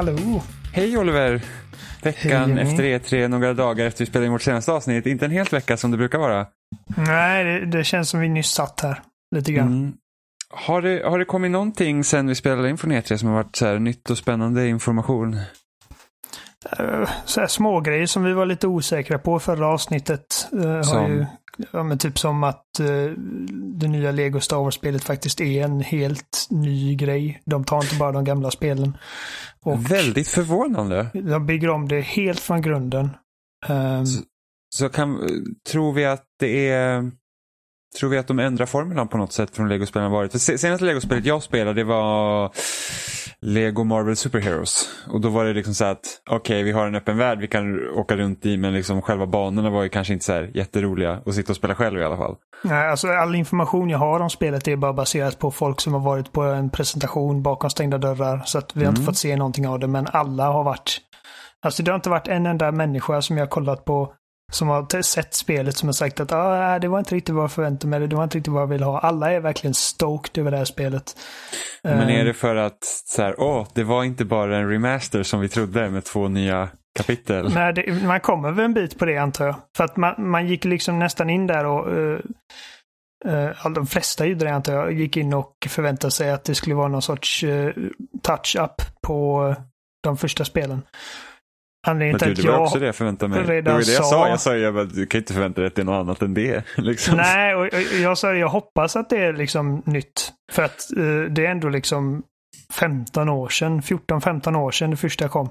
Hallå! Hej Oliver! Veckan Hej, efter E3, några dagar efter vi spelade in vårt senaste avsnitt. Inte en helt vecka som det brukar vara. Nej, det, det känns som vi nyss satt här. Lite grann. Mm. Har, det, har det kommit någonting sen vi spelade in från E3 som har varit så här nytt och spännande information? Uh, så här små grejer som vi var lite osäkra på förra avsnittet. Uh, Som? har ju, ja, men typ som att uh, det nya Lego Star Wars-spelet faktiskt är en helt ny grej. De tar inte bara de gamla spelen. Och Väldigt förvånande. de bygger om det helt från grunden. Um, Så- Så kan, tror vi att det är... Tror vi att de ändrar formulan på något sätt från Lego-spelen varit? För senaste Lego-spelet jag spelade det var Lego Marvel Superheroes. Och då var det liksom så att okej vi har en öppen värld vi kan åka runt i men liksom själva banorna var ju kanske inte så här jätteroliga att sitta och spela själv i alla fall. Nej, alltså all information jag har om spelet är bara baserat på folk som har varit på en presentation bakom stängda dörrar. Så att vi har inte fått se någonting av det, men alla har varit... Alltså det har inte varit en enda människa som jag har kollat på som har sett spelet som har sagt att ah, det var inte riktigt vad jag förväntade mig, det var inte riktigt vad jag ville ha. Alla är verkligen stoked över det här spelet. Men är Eh, det för att så här, åh, det var inte bara en remaster som vi trodde med två nya kapitel? Nej, det, man kommer väl en bit på det antar jag. För att man, man gick liksom nästan in där och uh, uh, de flesta gjorde det antar jag, gick in och förväntade sig att det skulle vara någon sorts uh, touch-up på de första spelen. Anledningen till att jag... också det jag förväntade mig. Det var det jag sa-. Jag sa ju att du kan inte förvänta dig att det är något annat än det. Liksom. Nej, och, och jag sa det, jag hoppas att det är liksom nytt. För att eh, det är ändå liksom 15 år sedan, 14-15 år sedan det första kom.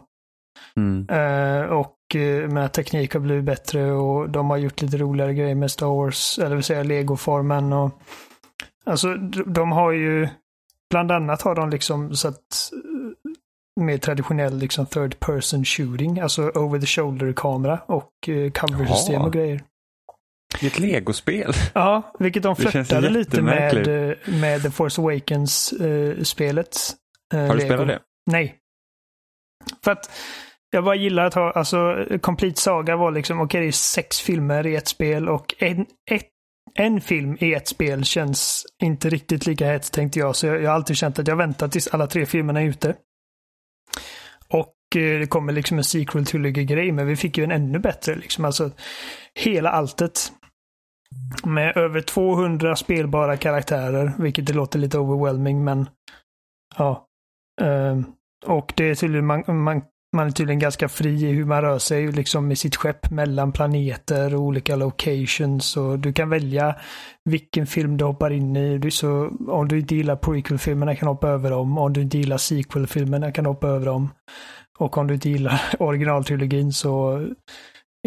Mm. Eh, och uh, med teknik har blivit bättre och de har gjort lite roligare grejer med Star Wars, eller vill säga Lego-formen. Och, alltså de har ju, bland annat har de liksom satt eh, mer traditionell liksom third person shooting, alltså over the shoulder kamera och uh, cover-system och grejer. Är ett legospel. Ja, vilket de flörtade lite med, eh, med The Force Awakens-spelet. Har du spelat det? Nej. För att jag bara gillar att ha, alltså Complete Saga var liksom, okej det är sex filmer i ett spel och en, ett, en film i ett spel känns inte riktigt lika hett tänkte jag. Så jag, jag har alltid känt att jag väntar tills alla tre filmerna är ute. Och det kommer liksom en sequel till grej men vi fick ju en ännu bättre liksom. Alltså hela alltet. Med över 200 spelbara karaktärer, vilket det låter lite overwhelming men ja. Ehm, och det är tydligen, man, man, man är tydligen ganska fri i hur man rör sig liksom med sitt skepp mellan planeter och olika locations. Och du kan välja vilken film du hoppar in i. Du, så, om du inte gillar prequel-filmerna kan du hoppa över dem. Om du inte gillar sequel-filmerna kan du hoppa över dem. Och om du inte gillar originaltrilogin så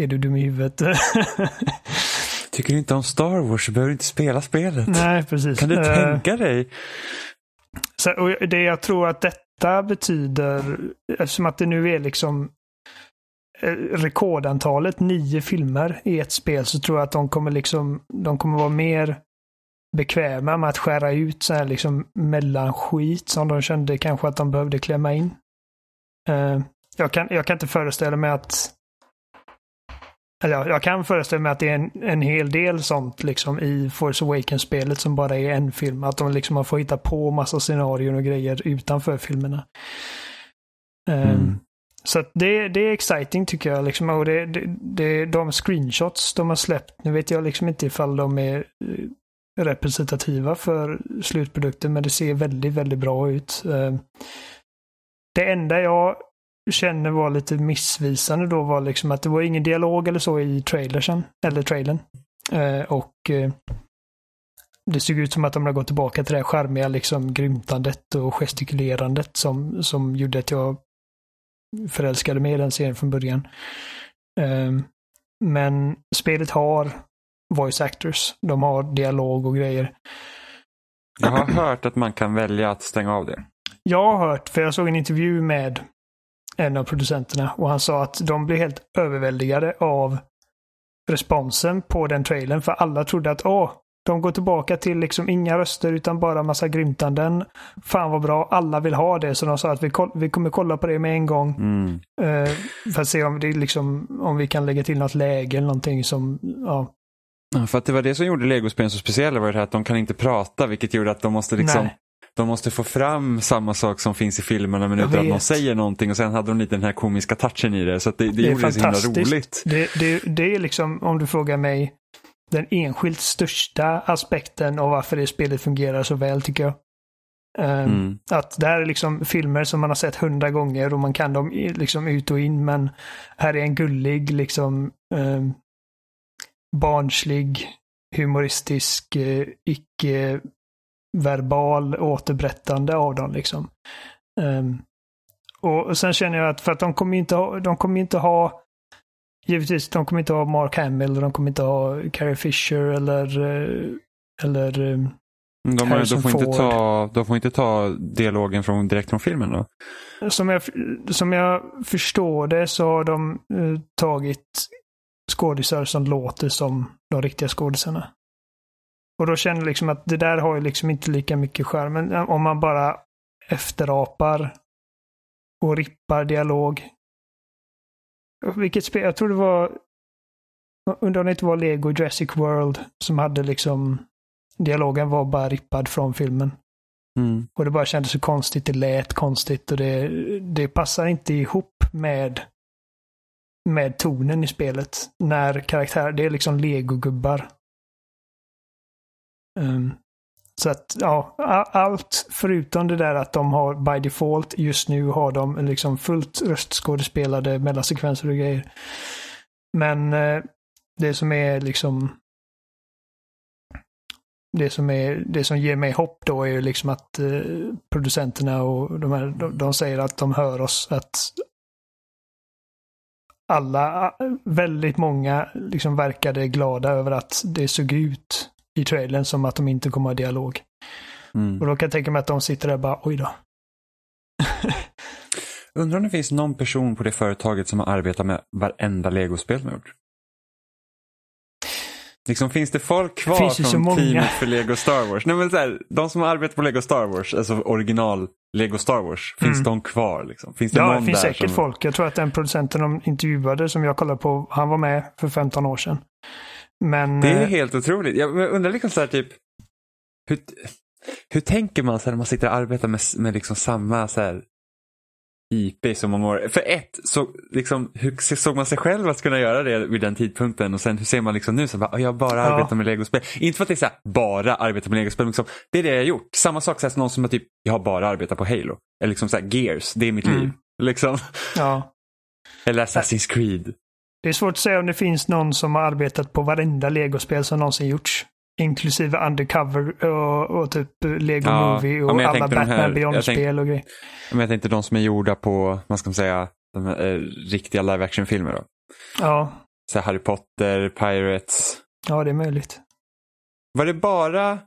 är du dum i huvudet. Tycker du inte om Star Wars så behöver du inte spela spelet. Nej, precis. Kan du Eh, tänka dig? Så, och det jag tror att detta betyder, eftersom att det nu är liksom eh, rekordantalet nio filmer i ett spel så tror jag att de kommer liksom, de kommer vara mer bekväma med att skära ut så här liksom mellanskit som de kände kanske att de behövde klämma in. Eh, jag, kan, jag kan inte föreställa mig att eller ja, jag kan föreställa mig att det är en, en hel del sånt liksom i Force Awakens-spelet som bara är en film. Att de liksom har fått hitta på massa scenarion och grejer utanför filmerna. Ehm, Mm. Så det, det är exciting tycker jag. Liksom. Och det, det, det, de screenshots de har släppt, nu vet jag liksom inte ifall de är eh, representativa för slutprodukten, men det ser väldigt, väldigt bra ut. Det enda jag känner var lite missvisande då var liksom att det var ingen dialog eller så i trailersen, eller trailern. Eh, och eh, det såg ut som att de har gått tillbaka till det här charmiga liksom grymtandet och gestikulerandet som, som gjorde att jag förälskade mig i den serien från början. Eh, men spelet har voice actors. De har dialog och grejer. Jag har hört att man kan välja att stänga av det. Jag har hört, för jag såg en intervju med en av producenterna och han sa att de blev helt överväldigade av responsen på den trailern. För alla trodde att åh, de går tillbaka till liksom inga röster utan bara massa grymtanden. Fan vad bra, alla vill ha det. Så de sa att vi, vi kommer kolla på det med en gång. Mm. Eh, för att se om, det liksom, om vi kan lägga till något läge eller någonting som. Ja, För att det var det som gjorde legospelen så speciella var det här att de kan inte prata vilket gjorde att de måste liksom Nej. De måste få fram samma sak som finns i filmerna men utan att någon säger någonting och sen hade de lite den här komiska touchen i det. Så att det, det, Det gjorde det så himla roligt. Det, det, det är liksom, om du frågar mig, den enskilt största aspekten av varför det spelet fungerar så väl tycker jag. Ehm, Mm. Att det här är liksom filmer som man har sett hundra gånger och man kan dem liksom ut och in men här är en gullig, liksom ehm, barnslig, humoristisk, eh, icke-verbal återberättande av dem liksom. Ehm, och, sen känner jag att för att de kommer inte ha, de kommer inte ha Givetvis, de kommer inte ha Mark Hamill och de kommer inte ha Carrie Fisher eller eh, eller eh, De, har- de, Harrison får inte Ford. ta, de får inte ta dialogen från, direkt från filmen då? Som jag, som jag förstår det så har de eh, tagit skådisar som låter som de riktiga skådisarna. Och då känner jag liksom att det där har ju liksom inte lika mycket skärm. Men eh, om man bara efterapar och rippar dialog. Vilket spel? Jag tror det var... Undrar om det inte var Lego Jurassic World som hade liksom... Dialogen var bara rippad från filmen. Mm. Och det bara kändes så konstigt, det lät konstigt och det, det passar inte ihop med med tonen i spelet. När karaktär, det är liksom legogubbar. Um, så att, ja, allt förutom det där att de har by default just nu har de liksom fullt röstskådespelade mellansekvenser och grejer. Men eh, det som är liksom det som, är, det som ger mig hopp då är ju liksom att eh, producenterna och de, här, de, de säger att de hör oss. Att alla, väldigt många liksom verkade glada över att det såg ut i trailern som att de inte kommer ha dialog. Mm. Och då kan jag tänka mig att de sitter där och bara oj då. Undrar om det finns någon person på det företaget som har arbetat med varenda legospel de har gjort? Liksom, finns det folk kvar finns ju så från teamet för Lego Star Wars? Nej, men så här, de som har arbetat på Lego Star Wars, alltså original Lego Star Wars, finns Mm. de kvar? Liksom? Finns det Ja, det finns säkert som... folk. Jag tror att den producenten de intervjuade som jag kollade på, han var med för 15 år sedan. Men Det är eh, helt otroligt. Jag undrar liksom så här, typ, hur, hur tänker man så här, när man sitter och arbetar med, med liksom samma så här, IP i så många år? För ett, så, liksom, hur såg man sig själv att kunna göra det vid den tidpunkten? Och sen hur ser man liksom nu? Så bara, "Ah, jag bara Ja. arbetar med legospel. Inte för att det är så här, bara arbetar med legospel, men liksom, det är det jag har gjort. Samma sak som någon som har typ, jag har bara arbetat på Halo. Eller liksom så här, Gears, det är mitt Mm. liv. Liksom. ja. Eller Assassin's Creed. Det är svårt att säga om det finns någon som har arbetat på varenda legospel som någonsin gjorts. Inklusive Undercover och, och typ Lego Ja, Movie och alla Batman Beyond-spel och grejer. Men jag tänkte de som är gjorda på, vad ska man säga, de här, eh, riktiga live action-filmer då. Ja, Så Harry Potter, Pirates. ja, det är möjligt. Var det bara,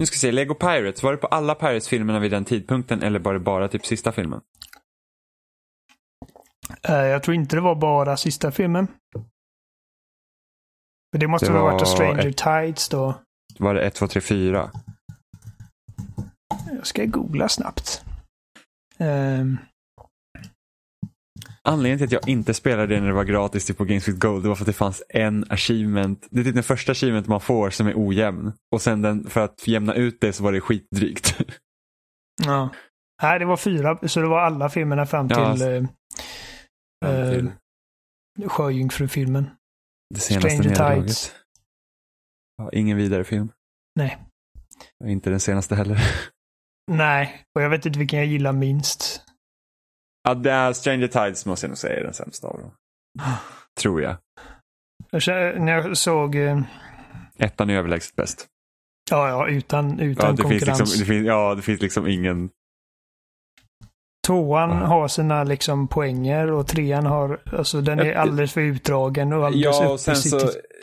nu ska vi se, Lego Pirates, var det på alla Pirates-filmerna vid den tidpunkten eller var det bara typ sista filmen? Eh, jag tror inte det var bara sista filmen. Men det måste Det väl ha varit var A Stranger Tides då. Var det 1, 2, 3, 4? Jag ska googla snabbt. Ehm, Anledningen till att jag inte spelade det när det var gratis typ på Games with Gold det var för att det fanns en achievement. Det är typ den första achievement man får som är ojämn. Och sen den, för att jämna ut det så var det skitdrygt. ja. Nej, det var fyra, så det var alla filmerna fram Ja, till eh, Fram till eh, Sjöjungfrufilmen. det senaste Stranger. Tides. Ja, ingen vidare film. Nej. Inte den senaste heller. Nej, och jag vet inte vilken jag gillar minst. Ja, det är Stranger Tides måste jag nog säga är den sämsta av dem. Tror jag. Jag när jag såg, eh, Ettan är överlägset bäst. ja, ja, utan, utan Ja, det finns konkurrens. liksom, det finns, ja, det finns liksom ingen... Tvåan Ja. har sina liksom poänger och trean har, alltså den är alldeles för utdragen och alldeles Ja, och sen så,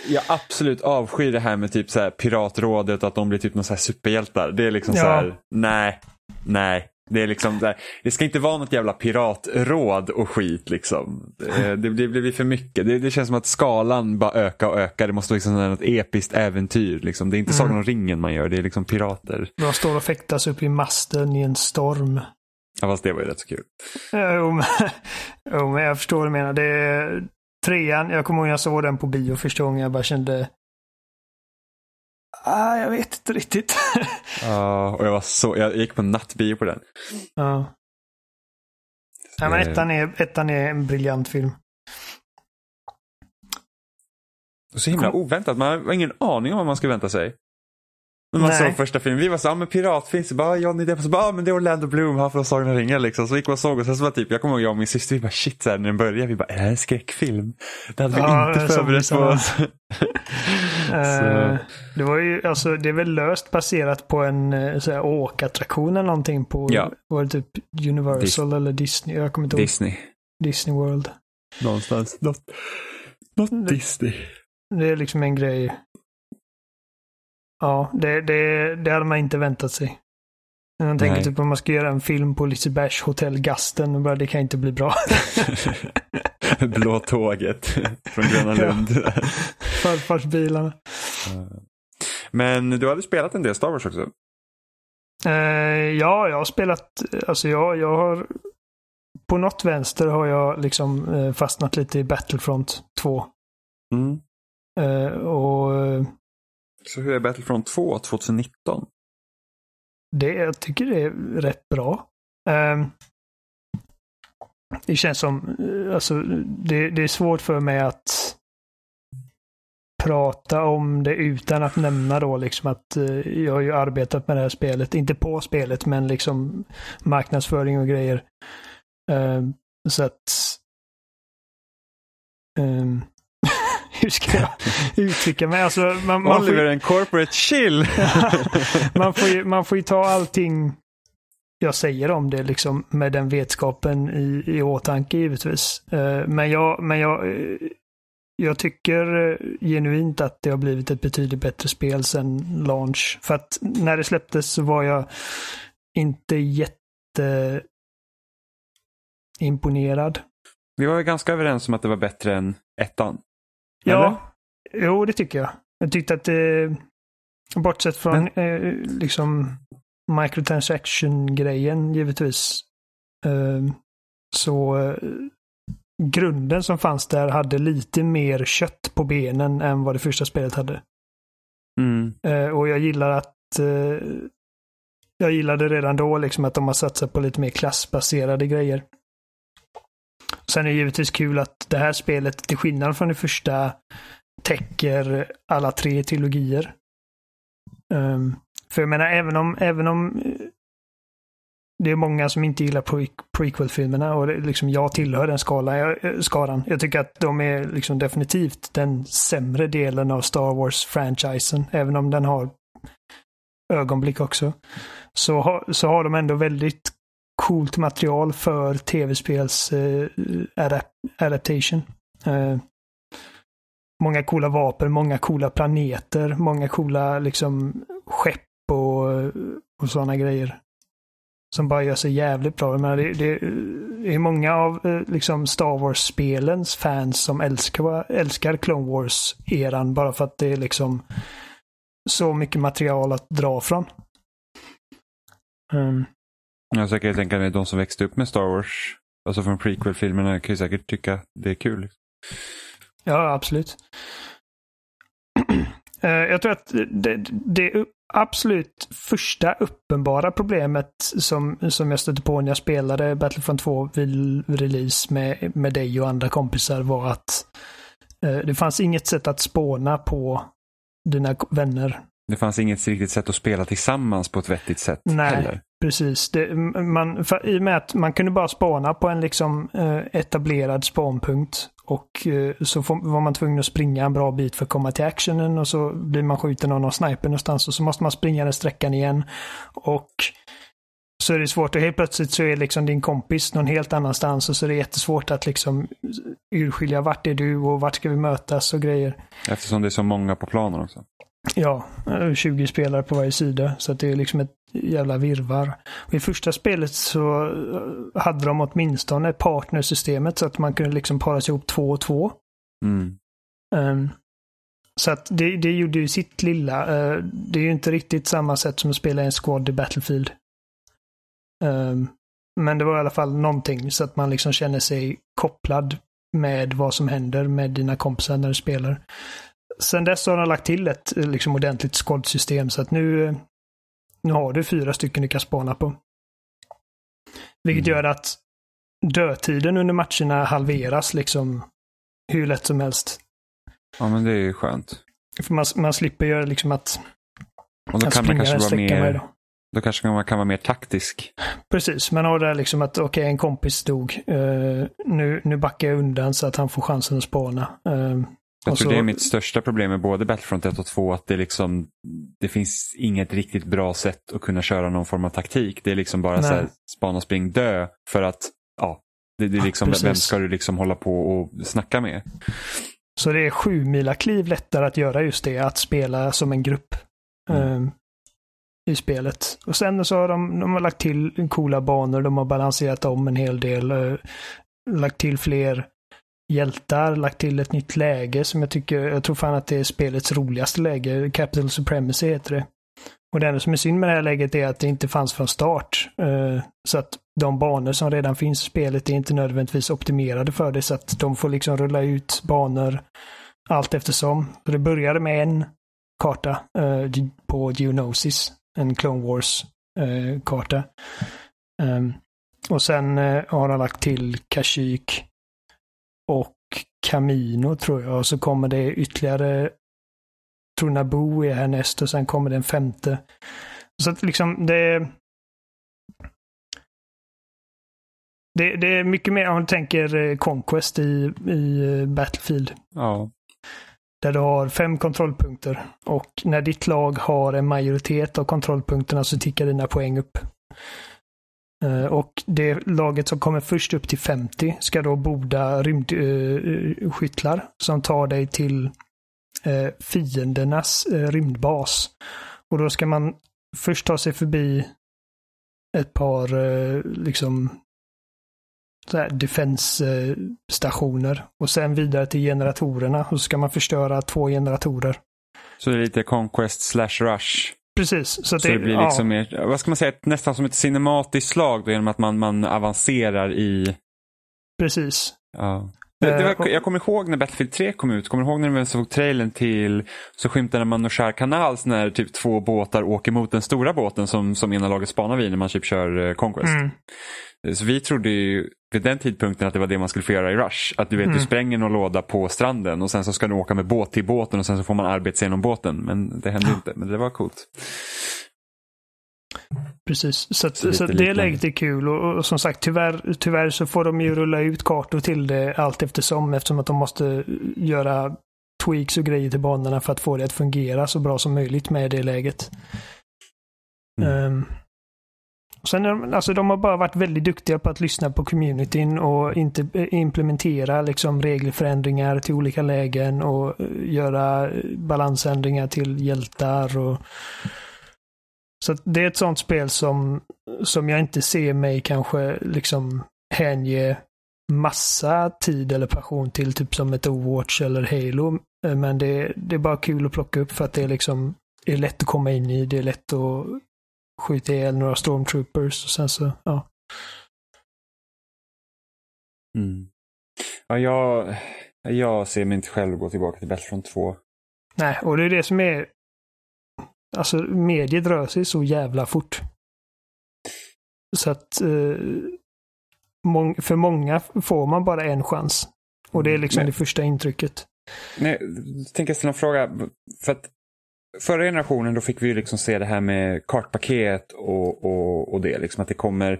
jag absolut avskyr det här med typ så här piratrådet och att de blir typ någon så här superhjältar. Det är liksom Ja. så här, nej, nej. Det är liksom det ska inte vara något jävla piratråd och skit liksom. Det, det, blir, det blir för mycket. Det, det känns som att skalan bara ökar och ökar. Det måste vara liksom något episkt äventyr. Liksom. Det är inte Mm. Sagan om ringen man gör, det är liksom pirater. De står och fäktas upp i masten i en storm. Ja, fast det var ju rätt så kul. Jo, men, jo, men jag förstår vad du menar. Det är trean, jag kommer ihåg jag såg den på bio första gången, jag bara kände Ah, jag vet inte riktigt. Ja, och jag var så, jag gick på nattbio på den. ja. Nej, men ettan är, ettan är en briljant film. Så himla oväntat, man har ingen aning om vad man ska vänta sig. När man Nej. såg första filmen, vi var så ja men piratfilm, så bara Johnny Depp, så bara ja men det är Orlando Bloom, han från Sagan om ringen liksom. Så gick man och såg och sen så var typ, jag kommer ihåg jag och min syster, vi bara shit så här, när den började, vi bara är det här en skräckfilm? Det hade vi Ja, inte förberett på oss. Eh, det var ju, alltså det är väl löst baserat på en eh, så här, åkattraktion eller någonting på, Ja. var det typ Universal eller Disney? Jag kommer inte ihåg. Disney. Disney World. Någonstans. Något, något Disney. Det är liksom en grej. Ja, det, det, det hade man inte väntat sig. Man tänker Nej. typ om man ska göra en film på Lisebergs hotell Gasten, och bara, det kan inte bli bra. Blå tåget från Gröna Lund. Farfarsbilarna. Men du hade spelat en del Star Wars också? Eh, ja, jag har spelat, alltså jag, jag har på något vänster har jag liksom eh, fastnat lite i Battlefront 2. Mm. Eh, och eh, så hur är Battlefront 2 2019? det, jag tycker det är rätt bra. Um, det känns som, eh, alltså det, det är svårt för mig att prata om det utan att nämna då liksom att eh, jag har ju arbetat med det här spelet, inte på spelet men liksom marknadsföring och grejer. Eh, så att ehm, hur ska jag uttrycka mig? Alltså, man, man, får Oliver ju, en corporate chill! man, får ju, man får ju ta allting jag säger om det liksom med den vetskapen i, i åtanke givetvis. Eh, men jag, men jag, eh, jag tycker eh, genuint att det har blivit ett betydligt bättre spel sedan launch. För att när det släpptes så var jag inte jätte imponerad. Vi var ju ganska överens om att det var bättre än ettan. Ja, jo det tycker jag. Jag tyckte att det, bortsett från eh, liksom microtransaction-grejen givetvis, eh, så eh, grunden som fanns där hade lite mer kött på benen än vad det första spelet hade. Mm. Eh, och jag gillar att eh, jag gillade redan då liksom att de har satsat på lite mer klassbaserade grejer. Sen är det givetvis kul att det här spelet, till skillnad från det första, täcker alla tre trilogier. Um, för jag menar, även om, även om eh, det är många som inte gillar pre prequel-filmerna och det, liksom jag tillhör den skala, jag, skaran. Jag tycker att de är liksom definitivt den sämre delen av Star Wars-franchisen, även om den har ögonblick också. Så, ha, så har de ändå väldigt coolt material för tv-spels eh, adap adaptation. Eh, många coola vapen, många coola planeter, många coola liksom skepp och, och sådana grejer. Som bara gör sig jävligt bra. Men det, det, det är många av eh, liksom Star Wars-spelens fans som älskar, älskar Clone Wars-eran bara för att det är liksom så mycket material att dra från. Um, jag säkert tänka mig de som växte upp med Star Wars, alltså från prequel-filmerna, kan ju säkert tycka det är kul. Ja, absolut. Eh, Jag tror att det, det absolut första uppenbara problemet som, som jag stötte på när jag spelade Battlefront 2 vid release med, med dig och andra kompisar var att eh, det fanns inget sätt att spåna på dina vänner. Det fanns inget riktigt sätt att spela tillsammans på ett vettigt sätt Nej. heller. Precis. Det, man, för, I och med att man kunde bara spana på en liksom, eh, etablerad spanpunkt. Och eh, så får, var man tvungen att springa en bra bit för att komma till actionen och så blir man skjuten av någon sniper någonstans och så måste man springa den sträckan igen. Och så är det svårt och helt plötsligt så är liksom din kompis någon helt annanstans och så är det jättesvårt att liksom urskilja vart är du och vart ska vi mötas och grejer. Eftersom det är så många på planen också. Ja, eh, 20 spelare på varje sida. Så det är liksom ett jävla virvar. Och I första spelet så eh, hade de åtminstone partnersystemet så att man kunde liksom para sig ihop två och två. Mm. Ehm, så att det, det gjorde ju sitt lilla. Eh, det är ju inte riktigt samma sätt som att spela en squad i Battlefield. Ehm, men det var i alla fall någonting så att man liksom känner sig kopplad med vad som händer med dina kompisar när du spelar. Sen dess har de lagt till ett liksom, ordentligt squad-system så att nu, nu har du fyra stycken du kan spana på. Vilket mm. gör att dödtiden under matcherna halveras liksom hur lätt som helst. Ja, men det är ju skönt. För man, man slipper göra liksom att... Och då kan man kanske vara mer... Då. då kanske man kan vara mer taktisk. Precis, man har det liksom att okej, okay, en kompis dog. Uh, nu, nu backar jag undan så att han får chansen att spana. Uh, jag tror så... det är mitt största problem med både Battlefront 1 och 2, att det, liksom, det finns inget riktigt bra sätt att kunna köra någon form av taktik. Det är liksom bara så här, spana, spring, dö. För att, ja, det, det är liksom, ja, vem ska du liksom hålla på och snacka med? Så det är sju mila kliv lättare att göra just det, att spela som en grupp. Mm. Um, i spelet. Och sen så har de, de har lagt till coola banor, de har balanserat om en hel del. Uh, lagt till fler hjältar, lagt till ett nytt läge som jag tycker, jag tror fan att det är spelets roligaste läge. Capital Supremacy heter det. Och det enda som är synd med det här läget är att det inte fanns från start. Eh, så att de banor som redan finns i spelet är inte nödvändigtvis optimerade för det. Så att de får liksom rulla ut banor allt eftersom. Så det började med en karta eh, på Geonosis, en Clone Wars-karta. Eh, ehm, och sen har han lagt till Kashyyyk och Camino tror jag. Och så kommer det ytterligare, tror Naboo är härnäst och sen kommer det en femte. Så att liksom det det, det är mycket mer om du tänker eh, Conquest i, i eh, Battlefield. Ja. Där du har fem kontrollpunkter. Och när ditt lag har en majoritet av kontrollpunkterna så tickar dina poäng upp. Eh, och det laget som kommer först upp till 50 ska då borda rymdskyttlar eh, eh, uh, som tar dig till uh, fiendernas uh, rymdbas. Och då ska man först ta sig förbi ett par liksom defensstationer och sen vidare till generatorerna och så ska man förstöra två generatorer. Så det är lite Conquest slash Rush? Precis. Så, så det, det, blir liksom ja. mer, vad ska man säga, nästan som ett cinematiskt slag då, genom att man, man avancerar i... Precis. Ja. Det, det var, eh, jag kommer ihåg när Battlefield 3 kom ut, kommer ihåg när man såg trailern till så skymtade man Noshar Kanals när typ två båtar åker mot den stora båten som, som ena laget spanar vid när man typ kör uh, Conquest. Mm. Så vi trodde ju vid den tidpunkten att det var det man skulle få göra i Rush. Att du vet, mm. du spränger någon låda på stranden och sen så ska du åka med båt till båten och sen så får man arbeta sig genom båten. Men det hände ja. inte, men det var coolt. Precis, så, att, så, så det läget är kul och, och, som sagt tyvärr, tyvärr så får de ju rulla ut kartor till det allt eftersom eftersom att de måste göra tweaks och grejer till banorna för att få det att fungera så bra som möjligt med det läget. Mm. Um, Sen, alltså, de har bara varit väldigt duktiga på att lyssna på communityn och inte eh, implementera liksom, regelförändringar till olika lägen och eh, göra eh, balansändringar till hjältar. Och... Så det är ett sånt spel som, som jag inte ser mig kanske liksom hänge massa tid eller passion till, typ som ett Overwatch eller Halo. Men det, det är bara kul att plocka upp för att det är liksom är lätt att komma in i, det är lätt att skjuta ihjäl några stormtroopers och sen så, ja. Mm. Ja, jag, jag ser mig inte själv gå tillbaka till Battlefront 2. Nej, och det är det som är... Alltså, mediet rör sig så jävla fort. Så att eh, mång, för många får man bara en chans. Och det är liksom Nej. det första intrycket. Nej, jag tänker ställa en fråga. För att förra generationen då fick vi liksom se det här med kartpaket och, och, och det. Liksom att det kommer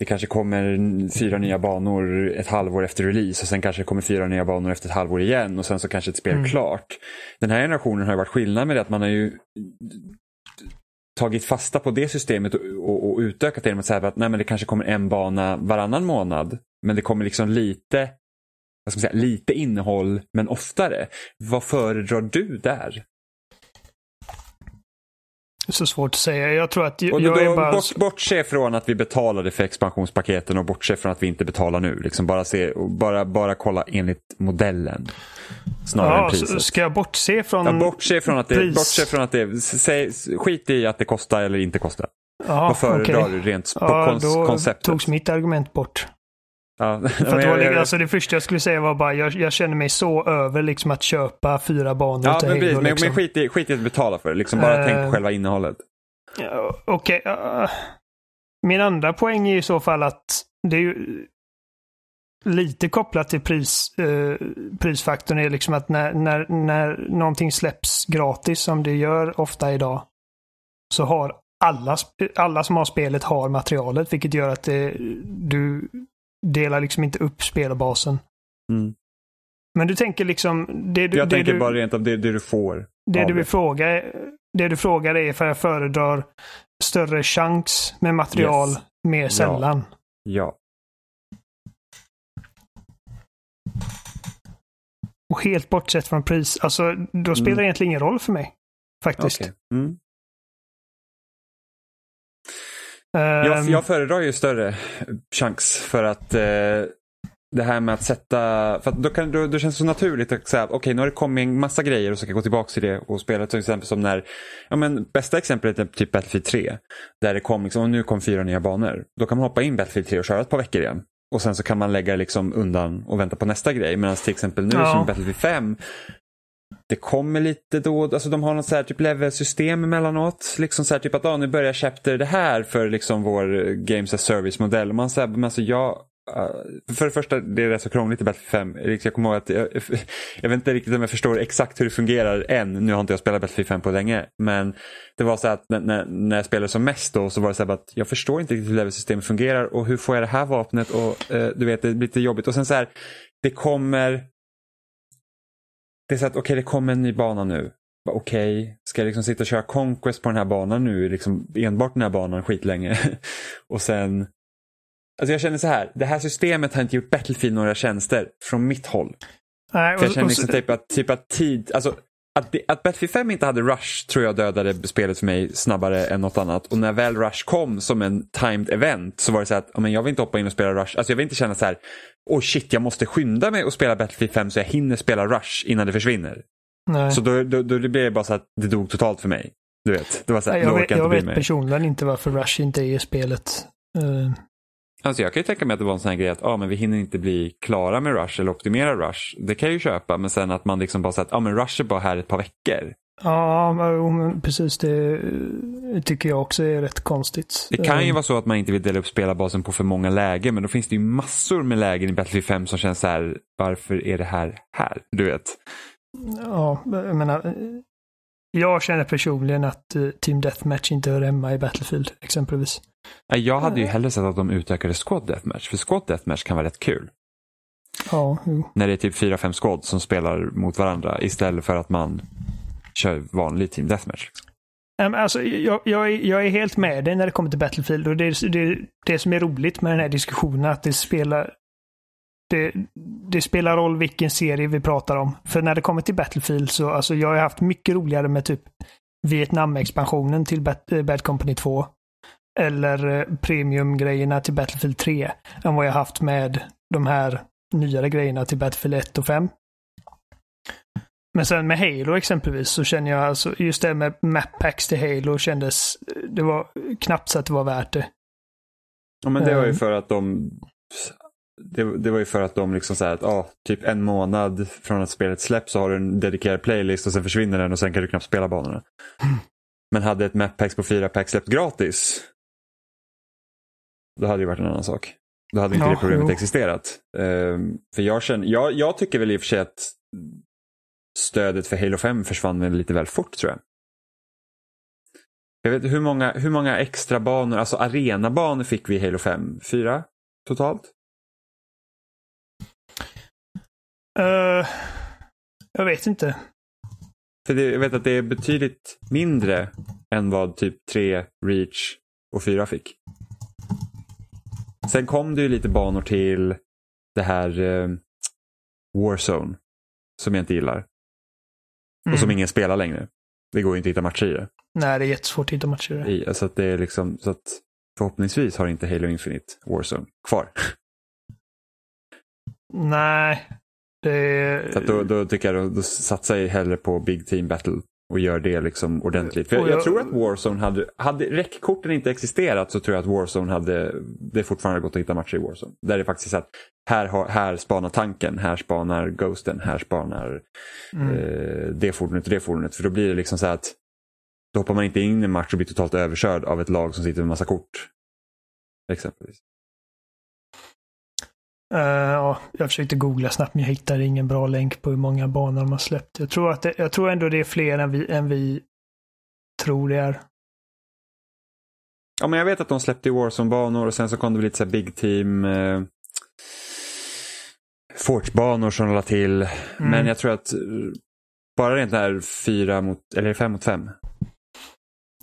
det kanske kommer fyra nya banor ett halvår efter release och sen kanske det kommer fyra nya banor efter ett halvår igen och sen så kanske ett spel mm. klart. Den här generationen har ju varit skillnad med det att man har ju tagit fasta på det systemet och, och, och utökat det genom att säga att nej, men det kanske kommer en bana varannan månad. Men det kommer liksom lite, vad ska man säga, lite innehåll men oftare. Vad föredrar du där? Så svårt att säga. Jag tror att jag, jag är bara... Bort, bortse från att vi betalade för expansionspaketen och bortse från att vi inte betalar nu. Liksom bara, se, bara, bara kolla enligt modellen. Snarare ja, än priset. Ska jag bortse från ja, bortse från att det, pris? Bortse från att det, säg, skit i att det kostar eller inte kostar. Ja, Vad föredrar okay. du rent på ja, kons då konceptet? togs mitt argument bort. Ja. För att det, var, alltså, det första jag skulle säga var bara, jag, jag känner mig så över liksom att köpa fyra banor ja, men, Halo. men, liksom. men skit, i, skit i att betala för det, liksom bara Eh. tänk på själva innehållet. Okej. ja. min andra poäng är i så fall att det är ju lite kopplat till pris, eh, prisfaktorn är liksom att när, när, när någonting släpps gratis som det gör ofta idag så har alla, alla som har spelet har materialet vilket gör att det, du delar liksom inte upp spelbasen. Mm. Men du tänker liksom... Det, du, Jag det tänker du, bara rent av det, det du får. det du vill det. fråga, det du frågar är för jag föredrar större chans med material Yes. mer sällan. Ja. Och helt bortsett från pris. Alltså, då spelar det egentligen ingen roll för mig. Faktiskt. Okej. Mm. Jag, jag föredrar ju större chans för att eh, det här med att sätta, för att då, kan, då, då känns det så naturligt att säga okej nu har det kommit en massa grejer och så kan jag gå tillbaka till det och spela till exempel som när, ja men bästa exemplet är typ Battlefield 3. Där det kom liksom, och nu kom fyra nya banor. Då kan man hoppa in Battlefield 3 och köra ett par veckor igen. Och sen så kan man lägga liksom undan och vänta på nästa grej. Medan till exempel nu Ja. som Battlefield 5 det kommer lite då, alltså de har något så här typ level-system emellanåt. Liksom så här typ att ah, nu börjar chapter det här för liksom vår Games as Service-modell. Man säger, men alltså jag, eh, för det första, det är rätt så krångligt i Battlefield 5. Liksom, jag kommer ihåg att jag, jag vet inte riktigt om jag förstår exakt hur det fungerar än. Nu har inte jag spelat Battlefield 5 på länge. Men det var så att när, när, jag spelade som mest då så var det så här att jag förstår inte riktigt hur levelsystemet fungerar och hur får jag det här vapnet och eh, du vet det blir lite jobbigt. Och sen så här, det kommer det är så att okej, det kommer en ny bana nu. Okej, ska jag liksom sitta och köra Conquest på den här banan nu, liksom enbart den här banan skitlänge. och sen... Alltså jag känner så här, det här systemet har inte gjort Battlefield några tjänster från mitt håll. nej, För jag och- känner och liksom så- typ att, typ att tid, alltså att, det, att Battlefield 5 inte hade Rush tror jag dödade spelet för mig snabbare än något annat. Och när väl Rush kom som en timed event så var det så att men jag vill inte hoppa in och spela Rush. Alltså jag vill inte känna så här, oh shit jag måste skynda mig och spela Battlefield 5 så jag hinner spela Rush innan det försvinner. nej. Så då, då, då blev det bara så att det dog totalt för mig. Du vet, det var så här, Nej, jag orkar vet, jag jag vet personligen inte varför Rush inte är i spelet. Eh, Alltså jag kan ju tänka mig att det var en sån här grej att ah, men vi hinner inte bli klara med Rush eller optimera Rush. Det kan jag ju köpa, men sen att man liksom bara säger att ah, men Rush är bara här ett par veckor. ja, men- precis. Det eh, tycker jag också är rätt konstigt. Det kan ju Eh, vara så att man inte vill dela upp spelarbasen på för många lägen, men då finns det ju massor med lägen i Battlefield 5 som känns så här, varför är det här här? Du vet. Ja, jag menar. Jag känner personligen att eh, Team Deathmatch inte hör hemma i Battlefield, exempelvis. Nej, Jag hade ju hellre sett att de utökade Squad Deathmatch, för Squad Deathmatch kan vara rätt kul. Ja, jo. När det är typ 4-5 squad som spelar mot varandra istället för att man kör vanlig Team Deathmatch. Alltså, jag, jag, är, jag är helt med dig när det kommer till Battlefield. Och det, är- det, det som är roligt med den här diskussionen att det spelar det, det spelar roll vilken serie vi pratar om. För när det kommer till Battlefield så alltså jag har haft mycket roligare med typ Vietnam-expansionen till Bat, eh, Bad Company 2. Eller eh, premium-grejerna till Battlefield 3. Än vad jag haft med de här nyare grejerna till Battlefield 1 och 5. Men sen med Halo exempelvis så känner jag alltså just det med map packs till Halo kändes, det var knappt så att det var värt det. Ja, men det var ju för att de det, det var ju för att de liksom så att ah, typ en månad från att spelet släpps så har du en dedikerad playlist och sen försvinner den och sen kan du knappt spela banorna. Men hade ett map på fyra pack släppt gratis då hade det varit en annan sak. Då hade inte Ja, det problemet jo. existerat. Ehm, för jag, känner, jag, jag tycker väl i och för sig att stödet för Halo 5 försvann lite väl fort tror jag. Jag vet hur många, hur många extra banor, alltså arenabanor fick vi i Halo 5? Fyra totalt? Eh, jag vet inte. För det, jag vet att det är betydligt mindre än vad typ 3, Reach och 4 fick. Sen kom det ju lite banor till det här eh, Warzone som jag inte gillar. Och som Mm. ingen spelar längre. Det går ju inte att hitta matcher i det. Nej, det är jättesvårt att hitta matcher. i det. I, så att det är liksom, så att förhoppningsvis har inte Halo Infinite Warzone kvar. Nej. Det Så att då, då tycker jag då, då satsar jag hellre på Big Team Battle och gör det liksom ordentligt. För jag, jag, tror att Warzone hade, hade räckkorten inte existerat så tror jag att Warzone hade, det fortfarande gått att hitta matcher i Warzone. Där det faktiskt är att här, här spanar tanken, här spanar Ghosten, här spanar mm. eh, det fordonet och det fordonet. För då blir det liksom så att då hoppar man inte in i en match och blir totalt överkörd av ett lag som sitter med massa kort. Exempelvis. Uh, ja, jag försökte googla snabbt men jag hittade ingen bra länk på hur många banor de har släppt. Jag tror, att det, jag tror ändå det är fler än vi, än vi tror det är. Ja, men jag vet att de släppte Warzone-banor och sen så kom det lite så Big Team eh, Forge-banor som de la till. Mm. Men jag tror att bara rent där fyra mot, eller fem mot fem.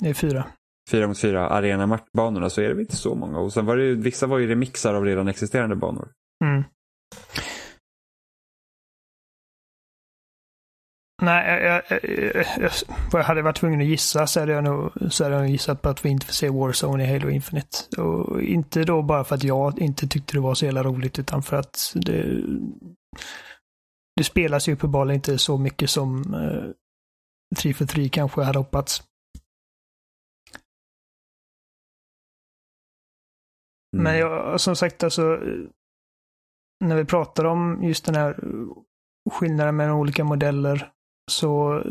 Det är fyra. Fyra mot fyra arena-banorna så är det inte så många. Och sen var det, vissa var ju remixar av redan existerande banor. Mm. Nej, jag, jag, jag, jag, hade varit tvungen att gissa så hade jag nog, så hade jag gissat på att vi inte får se Warzone i Halo Infinite. Och inte då bara för att jag inte tyckte det var så jävla roligt utan för att det, det spelas ju uppenbarligen inte så mycket som eh, 3 för 3 kanske hade hoppats. Mm. Men jag, som sagt, alltså när vi pratar om just den här skillnaden mellan olika modeller så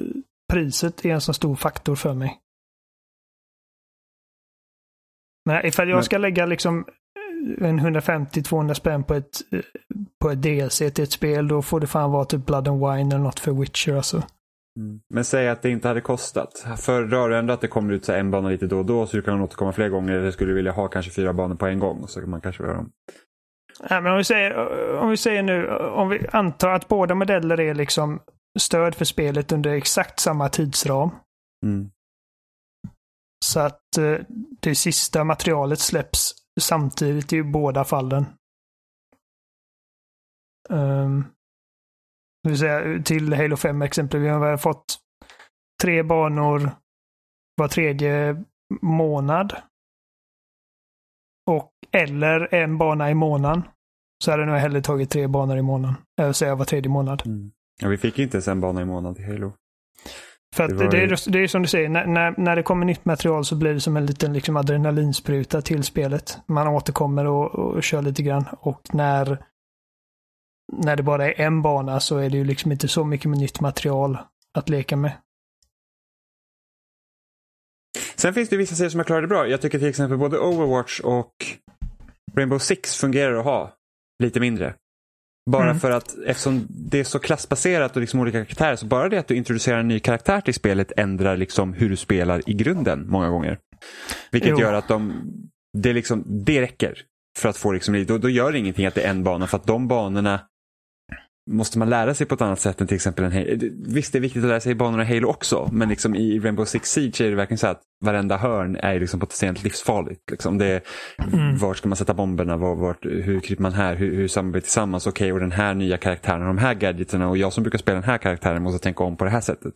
priset är en så stor faktor för mig. Men ifall jag ska lägga liksom en 150-200 spänn på ett, på ett DLC till ett spel, då får det fan vara typ Blood and Wine eller något för Witcher alltså. Mm. Men säg att det inte hade kostat. Föredrar du ändå att det kommer ut så en bana lite då och då så du kan återkomma fler gånger eller skulle du vilja ha kanske fyra banor på en gång? Så kan man kanske göra dem. Ja, men om, vi säger, om vi säger nu, om vi antar att båda modeller är liksom stöd för spelet under exakt samma tidsram. Mm. Så att eh, det sista materialet släpps samtidigt i båda fallen. Um, vill säga, till Halo 5 exempel, vi har fått tre banor var tredje månad. Och, eller en bana i månaden. Så hade jag nog hellre tagit tre banor i månaden. Jag vill säga var tredje månad. Mm. Ja, vi fick inte ens en bana i månaden till Halo. För att det, det, är, det är som du säger, när, när, när, det kommer nytt material så blir det som en liten liksom, adrenalinspruta till spelet. Man återkommer och, och kör lite grann. Och när, när det bara är en bana så är det ju liksom inte så mycket med nytt material att leka med. Sen finns det vissa serier som har klarat det bra. Jag tycker till exempel både Overwatch och Rainbow Six fungerar att ha lite mindre. Bara mm. för att eftersom det är så klassbaserat och liksom olika karaktärer så bara det att du introducerar en ny karaktär till spelet ändrar liksom hur du spelar i grunden många gånger. Vilket jo. gör att de, det, liksom, det räcker för att få liksom, då, då gör det ingenting att det är en bana för att de banorna måste man lära sig på ett annat sätt än till exempel en Halo. Visst, det är viktigt att lära sig banorna i Halo också, men liksom i Rainbow Six Siege är det verkligen så att varenda hörn är liksom potentiellt livsfarligt. Liksom det är, mm. Vart ska man sätta bomberna? Var, vart, hur kryper man här? Hur, hur samarbetar tillsammans? Okej, okay, och den här nya karaktären och de här gadgeterna och jag som brukar spela den här karaktären måste tänka om på det här sättet.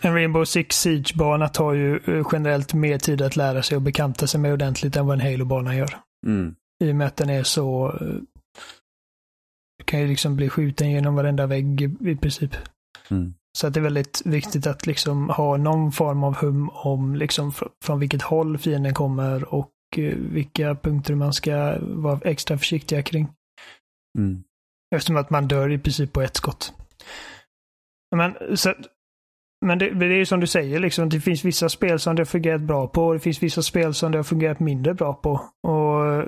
En Rainbow Six Siege-bana tar ju eh, generellt mer tid att lära sig och bekanta sig med ordentligt än vad en Halo-bana gör. Mm. I och med att den är så eh, kan ju liksom bli skjuten genom varenda vägg i princip. Mm. Så att det är väldigt viktigt att liksom ha någon form av hum om liksom från vilket håll fienden kommer och eh, vilka punkter man ska vara extra försiktiga kring. Mm. Eftersom att man dör i princip på ett skott. Men, så, men det, det är ju som du säger, liksom, det finns vissa spel som det har fungerat bra på och det finns vissa spel som det har fungerat mindre bra på. Och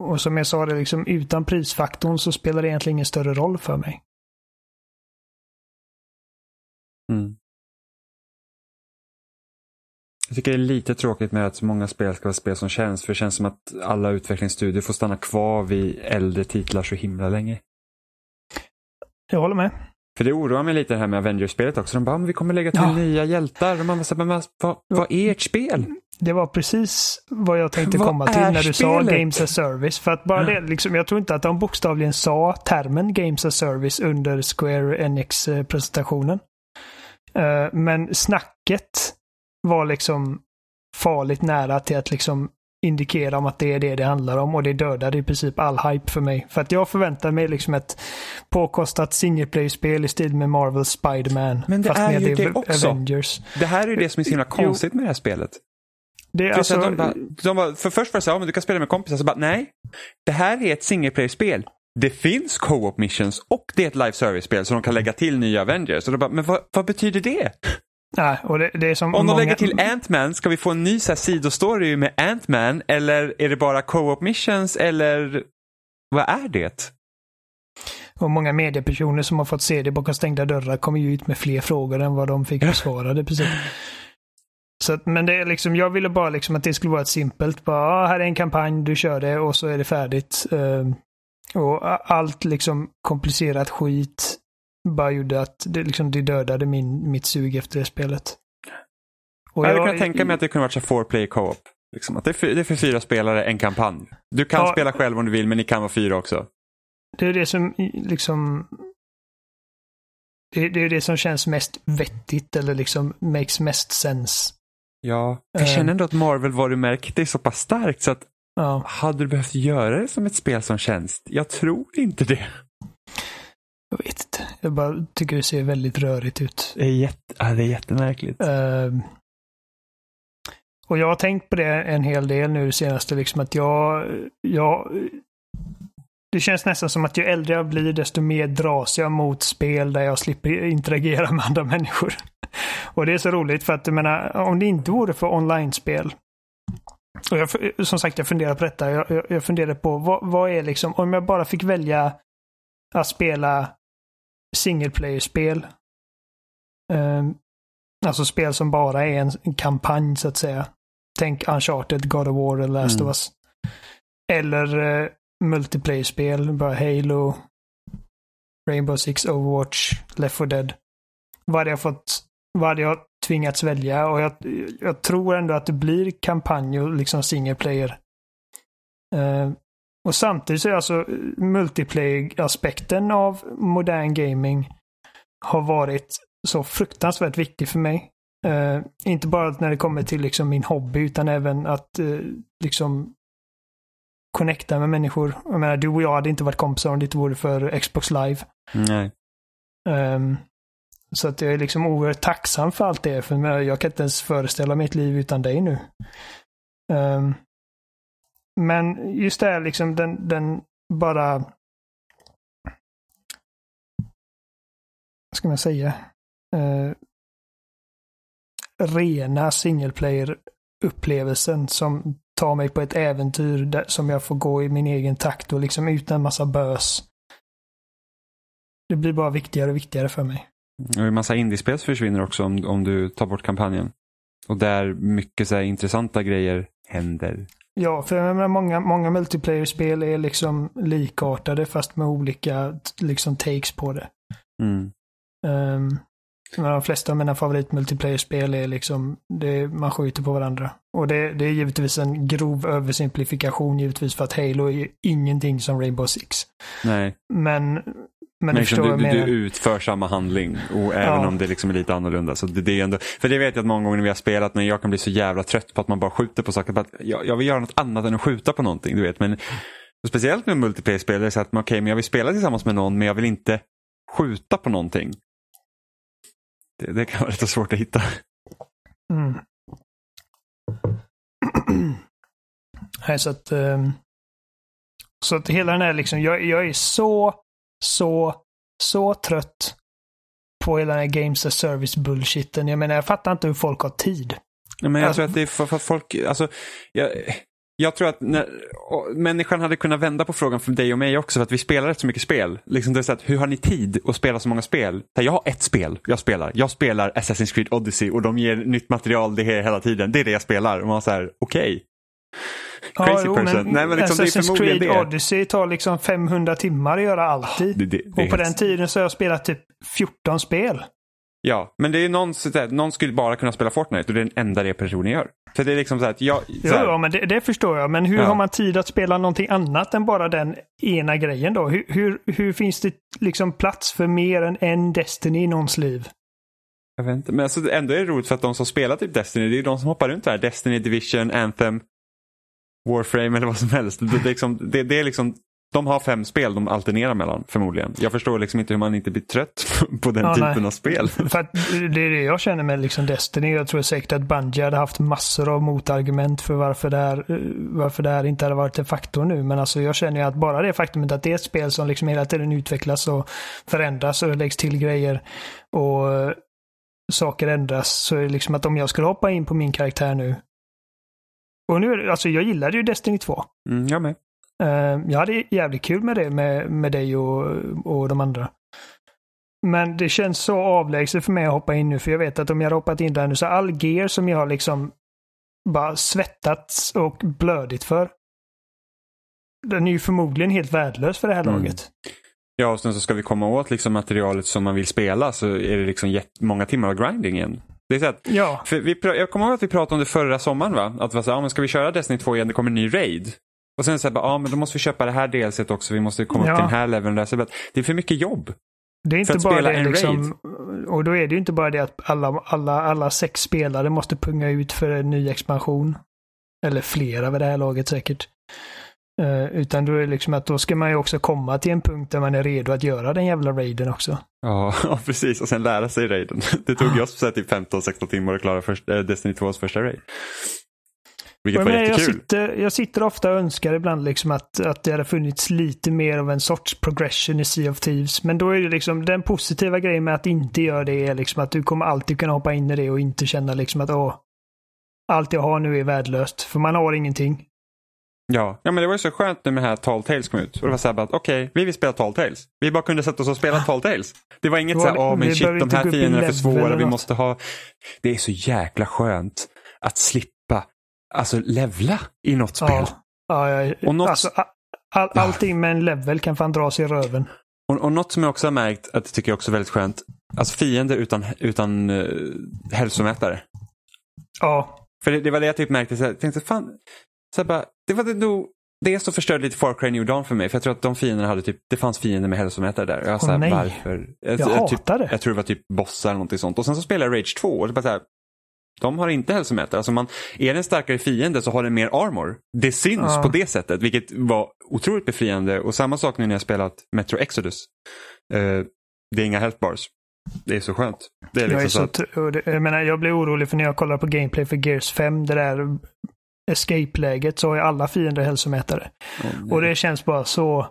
och som jag sa, det liksom, utan prisfaktorn så spelar det egentligen ingen större roll för mig. Mm. Jag tycker det är lite tråkigt med att så många spel ska vara spel som känns. För det känns som att alla utvecklingsstudier får stanna kvar vid äldre titlar så himla länge. Jag håller med. För det oroar mig lite det här med Avengers-spelet också. De bara, vi kommer lägga till ja. nya hjältar. Och man bara, men vad, vad är ert spel? Det var precis vad jag tänkte vad komma till när du spelet? sa Games as Service. För att bara det, liksom, jag tror inte att de bokstavligen sa termen Games as Service under Square Enix-presentationen. Uh, men snacket var liksom farligt nära till att liksom indikera om att det är det det handlar om och det dödade i princip all hype för mig. För att jag förväntar mig liksom ett påkostat single play-spel i stil med Marvel Spiderman. Men det fast är ju det också. Avengers. Det här är ju det som är så himla konstigt med det här spelet. Det är För, alltså, de bara, de bara, för först var det så här, men du kan spela med kompisar, så bara nej. Det här är ett single player-spel. Det finns co-op missions och det är ett live service-spel så de kan lägga till nya Avengers. Och då bara, men vad, vad betyder det? Nej, och det, det är som Om de många, lägger till Ant-Man, ska vi få en ny så här, sidostory med Ant-Man? Eller är det bara co-op missions? Eller vad är det? Och många mediepersoner som har fått se det bakom stängda dörrar kommer ju ut med fler frågor än vad de fick besvarade. Precis. Så att, men det är liksom, jag ville bara liksom att det skulle vara ett simpelt, bara ah, här är en kampanj, du kör det och så är det färdigt. Ehm, och allt liksom komplicerat skit bara gjorde att det, liksom, det dödade min, mitt sug efter det spelet. Och jag hade kunnat tänka mig att det kunde varit så four player co-op. Liksom, att det, är för, det är för fyra spelare, en kampanj. Du kan Ja. spela själv om du vill, men ni kan vara fyra också. Det är det som liksom... Det, det är det som känns mest vettigt eller liksom makes mest sense. Ja, jag Eh. känner ändå att Marvel-varumärket är så pass starkt så att Ja. hade du behövt göra det som ett spel som tjänst? Jag tror inte det. Jag vet inte. Jag bara tycker det ser väldigt rörigt ut. Det är, jätte, ja, det är jättemärkligt. Ehm, och jag har tänkt på det en hel del nu senaste, liksom att jag, jag... Det känns nästan som att ju äldre jag blir, desto mer dras jag mot spel där jag slipper interagera med andra människor. Och det är så roligt för att jag menar, om det inte vore för online-spel. Och jag, som sagt, jag funderar på detta. Jag, jag, jag funderar på vad, vad är liksom, om jag bara fick välja att spela single player-spel. Ehm, alltså spel som bara är en, kampanj så att säga. Tänk Uncharted, God of War eller Last Mm. of Us. Eller eh, multiplayer-spel, bara Halo, Rainbow Six, Overwatch, Left 4 Dead. Vad hade jag fått, vad hade jag tvingats välja? Och jag, jag tror ändå att det blir kampanj och liksom single player. Eh, och samtidigt så är alltså multiplayer-aspekten av modern gaming har varit så fruktansvärt viktig för mig. Eh, inte bara när det kommer till liksom min hobby utan även att eh, liksom connecta med människor. Jag menar, du och jag hade inte varit kompisar om det inte vore för Xbox Live. Nej. Ehm, så att jag är liksom oerhört tacksam för allt det. För jag kan inte ens föreställa mig ett liv utan dig nu. Ehm, men just det här liksom den, den bara... Vad ska man säga? Eh, rena single player upplevelsen som tar mig på ett äventyr där, som jag får gå i min egen takt och liksom utan en massa bös. Det blir bara viktigare och viktigare för mig. Och en massa indiespel försvinner också om, om du tar bort kampanjen. Och där mycket så här intressanta grejer händer. Ja, för jag menar, många, många multiplayer-spel är liksom likartade fast med olika liksom takes på det. Mm. Um, de flesta av mina favorit-multiplayer-spel är liksom, det, man skjuter på varandra. Och det, det är givetvis en grov översimplifikation givetvis för att Halo är ingenting som Rainbow Six. Nej, Men, men, men du liksom, du, du, du utför samma handling och även Ja. om det liksom är lite annorlunda. Så det, det är ändå, för det vet jag att många gånger när vi har spelat men jag kan bli så jävla trött på att man bara skjuter på saker. Jag, jag vill göra något annat än att skjuta på någonting. Du vet. Men, speciellt med multiplayer-spel är det så att man, okay, men jag vill spela tillsammans med någon men jag vill inte skjuta på någonting. Det, det kan vara lite svårt att hitta. Mm. Nej, så att, ehm, så att hela den här liksom, jag, jag är så, så, så trött på hela den här Games as Service bullshiten. Jag menar, jag fattar inte hur folk har tid. Men jag Alltså- tror att det är för, för folk, alltså, jag, jag tror att när, människan hade kunnat vända på frågan för dig och mig också för att vi spelar rätt så mycket spel. Liksom det är så att, hur har ni tid att spela så många spel? Så Jag har ett spel jag spelar. Jag spelar Assassin's Creed Odyssey och de ger nytt material det här hela tiden. Det är det jag spelar. Och man säger okej. Crazy jo, person. Nej, men liksom, Assassin's Creed det. Odyssey tar liksom 500 timmar att göra alltid. Det, det, det och på helt- den tiden så har jag spelat typ 14 spel. Ja, men det är någon, så där, någon skulle bara kunna spela Fortnite och det är den enda det personen gör. För det är liksom så här att jag... Så Jo, här, ja, men det, det förstår jag. Men hur Ja. har man tid att spela någonting annat än bara den ena grejen då? Hur, hur, hur finns det liksom plats för mer än en Destiny i någons liv? Jag vet inte, men alltså, ändå är det roligt för att de som spelar typ Destiny, det är de som hoppar runt där. Destiny, Division, Anthem. Warframe eller vad som helst. Det, det, liksom, det, det är liksom de har fem spel de alternerar mellan förmodligen. Jag förstår liksom inte hur man inte blir trött på den ja, typen nej. av spel. För det är det jag känner med liksom Destiny. Jag tror säkert att Bungie hade haft massor av motargument för varför det, här, varför det här inte hade varit en faktor nu. Men alltså jag känner ju att bara det faktumet att det är ett spel som liksom hela tiden utvecklas och förändras och läggs till grejer och saker ändras. Så är det liksom att om jag skulle hoppa in på min karaktär nu och nu, alltså jag gillade ju Destiny 2. Mm, jag med. Uh, jag hade jävligt kul med det med, med dig och, och de andra. Men det känns så avlägset för mig att hoppa in nu, för jag vet att om jag hade hoppat in där nu så all gear som jag har liksom bara svettats och blödigt för. Den är ju förmodligen helt värdelös för det här mm. laget. Ja, och sen så ska vi komma åt liksom materialet som man vill spela så är det liksom många timmar av grinding igen. Det är så att, ja. för vi, jag kommer ihåg att vi pratade om det förra sommaren va? Att vi sa, ja, men ska vi köra Destiny 2 igen, det kommer en ny raid. Och sen så här, ja men då måste vi köpa det här delset också, vi måste komma ja. upp till den här leveln. Där. Så det är för mycket jobb. Det är inte bara det liksom, och då är det ju inte bara det att alla, alla, alla sex spelare måste punga ut för en ny expansion. Eller flera vid det här laget säkert. Uh, utan då är det liksom att då ska man ju också komma till en punkt där man är redo att göra den jävla raiden också. Ja, precis. Och sen lära sig raiden. Det tog oss typ 15-16 timmar att klara först, äh, Destiny 2s första raid. Vilket var jättekul. Jag sitter, jag sitter ofta och önskar ibland liksom att, att det hade funnits lite mer av en sorts progression i Sea of Thieves. Men då är det liksom den positiva grejen med att inte göra det är liksom att du kommer alltid kunna hoppa in i det och inte känna liksom att åh, allt jag har nu är värdelöst. För man har ingenting. Ja, ja men det var ju så skönt nu med här Tall Tales kom ut. Och det var så här att okej, okay, vi vill spela Tall Tales. Vi bara kunde sätta oss och spela Tall Tales. Det var inget så här, åh men shit, de här fienderna är för svåra, vi måste ha... Det är så jäkla skönt att slippa alltså levla i något spel. Ja, ja, ja. Och något... Alltså, all, allting med en level kan fan dra sig i röven. Och, och något som jag också har märkt, att det tycker jag också är väldigt skönt, alltså fiender utan, utan uh, hälsomätare. Ja. För det, det, var det jag typ märkte, så jag tänkte fan, så bara, det var det nog det som förstörde lite Far Cry New Dawn för mig. För jag tror att de fienderna hade typ, det fanns fiender med hälsomätare där. Jag, oh, nej. varför? Jag, jag, jag typ, det. Jag tror det var typ bossar eller någonting sånt. Och sen så spelade jag Rage 2 och det bara så här, de har inte hälsomätare. Alltså man, är det en starkare fiende så har den mer armor. Det syns ja. på det sättet, vilket var otroligt befriande. Och samma sak nu när jag spelat Metro Exodus. Uh, det är inga health bars. Det är så skönt. Det är liksom jag, är så, så att... jag, menar, jag blir orolig för när jag kollar på gameplay för Gears 5, det där escape-läget, så har ju alla fiender hälsomätare. Oh, och det känns bara så...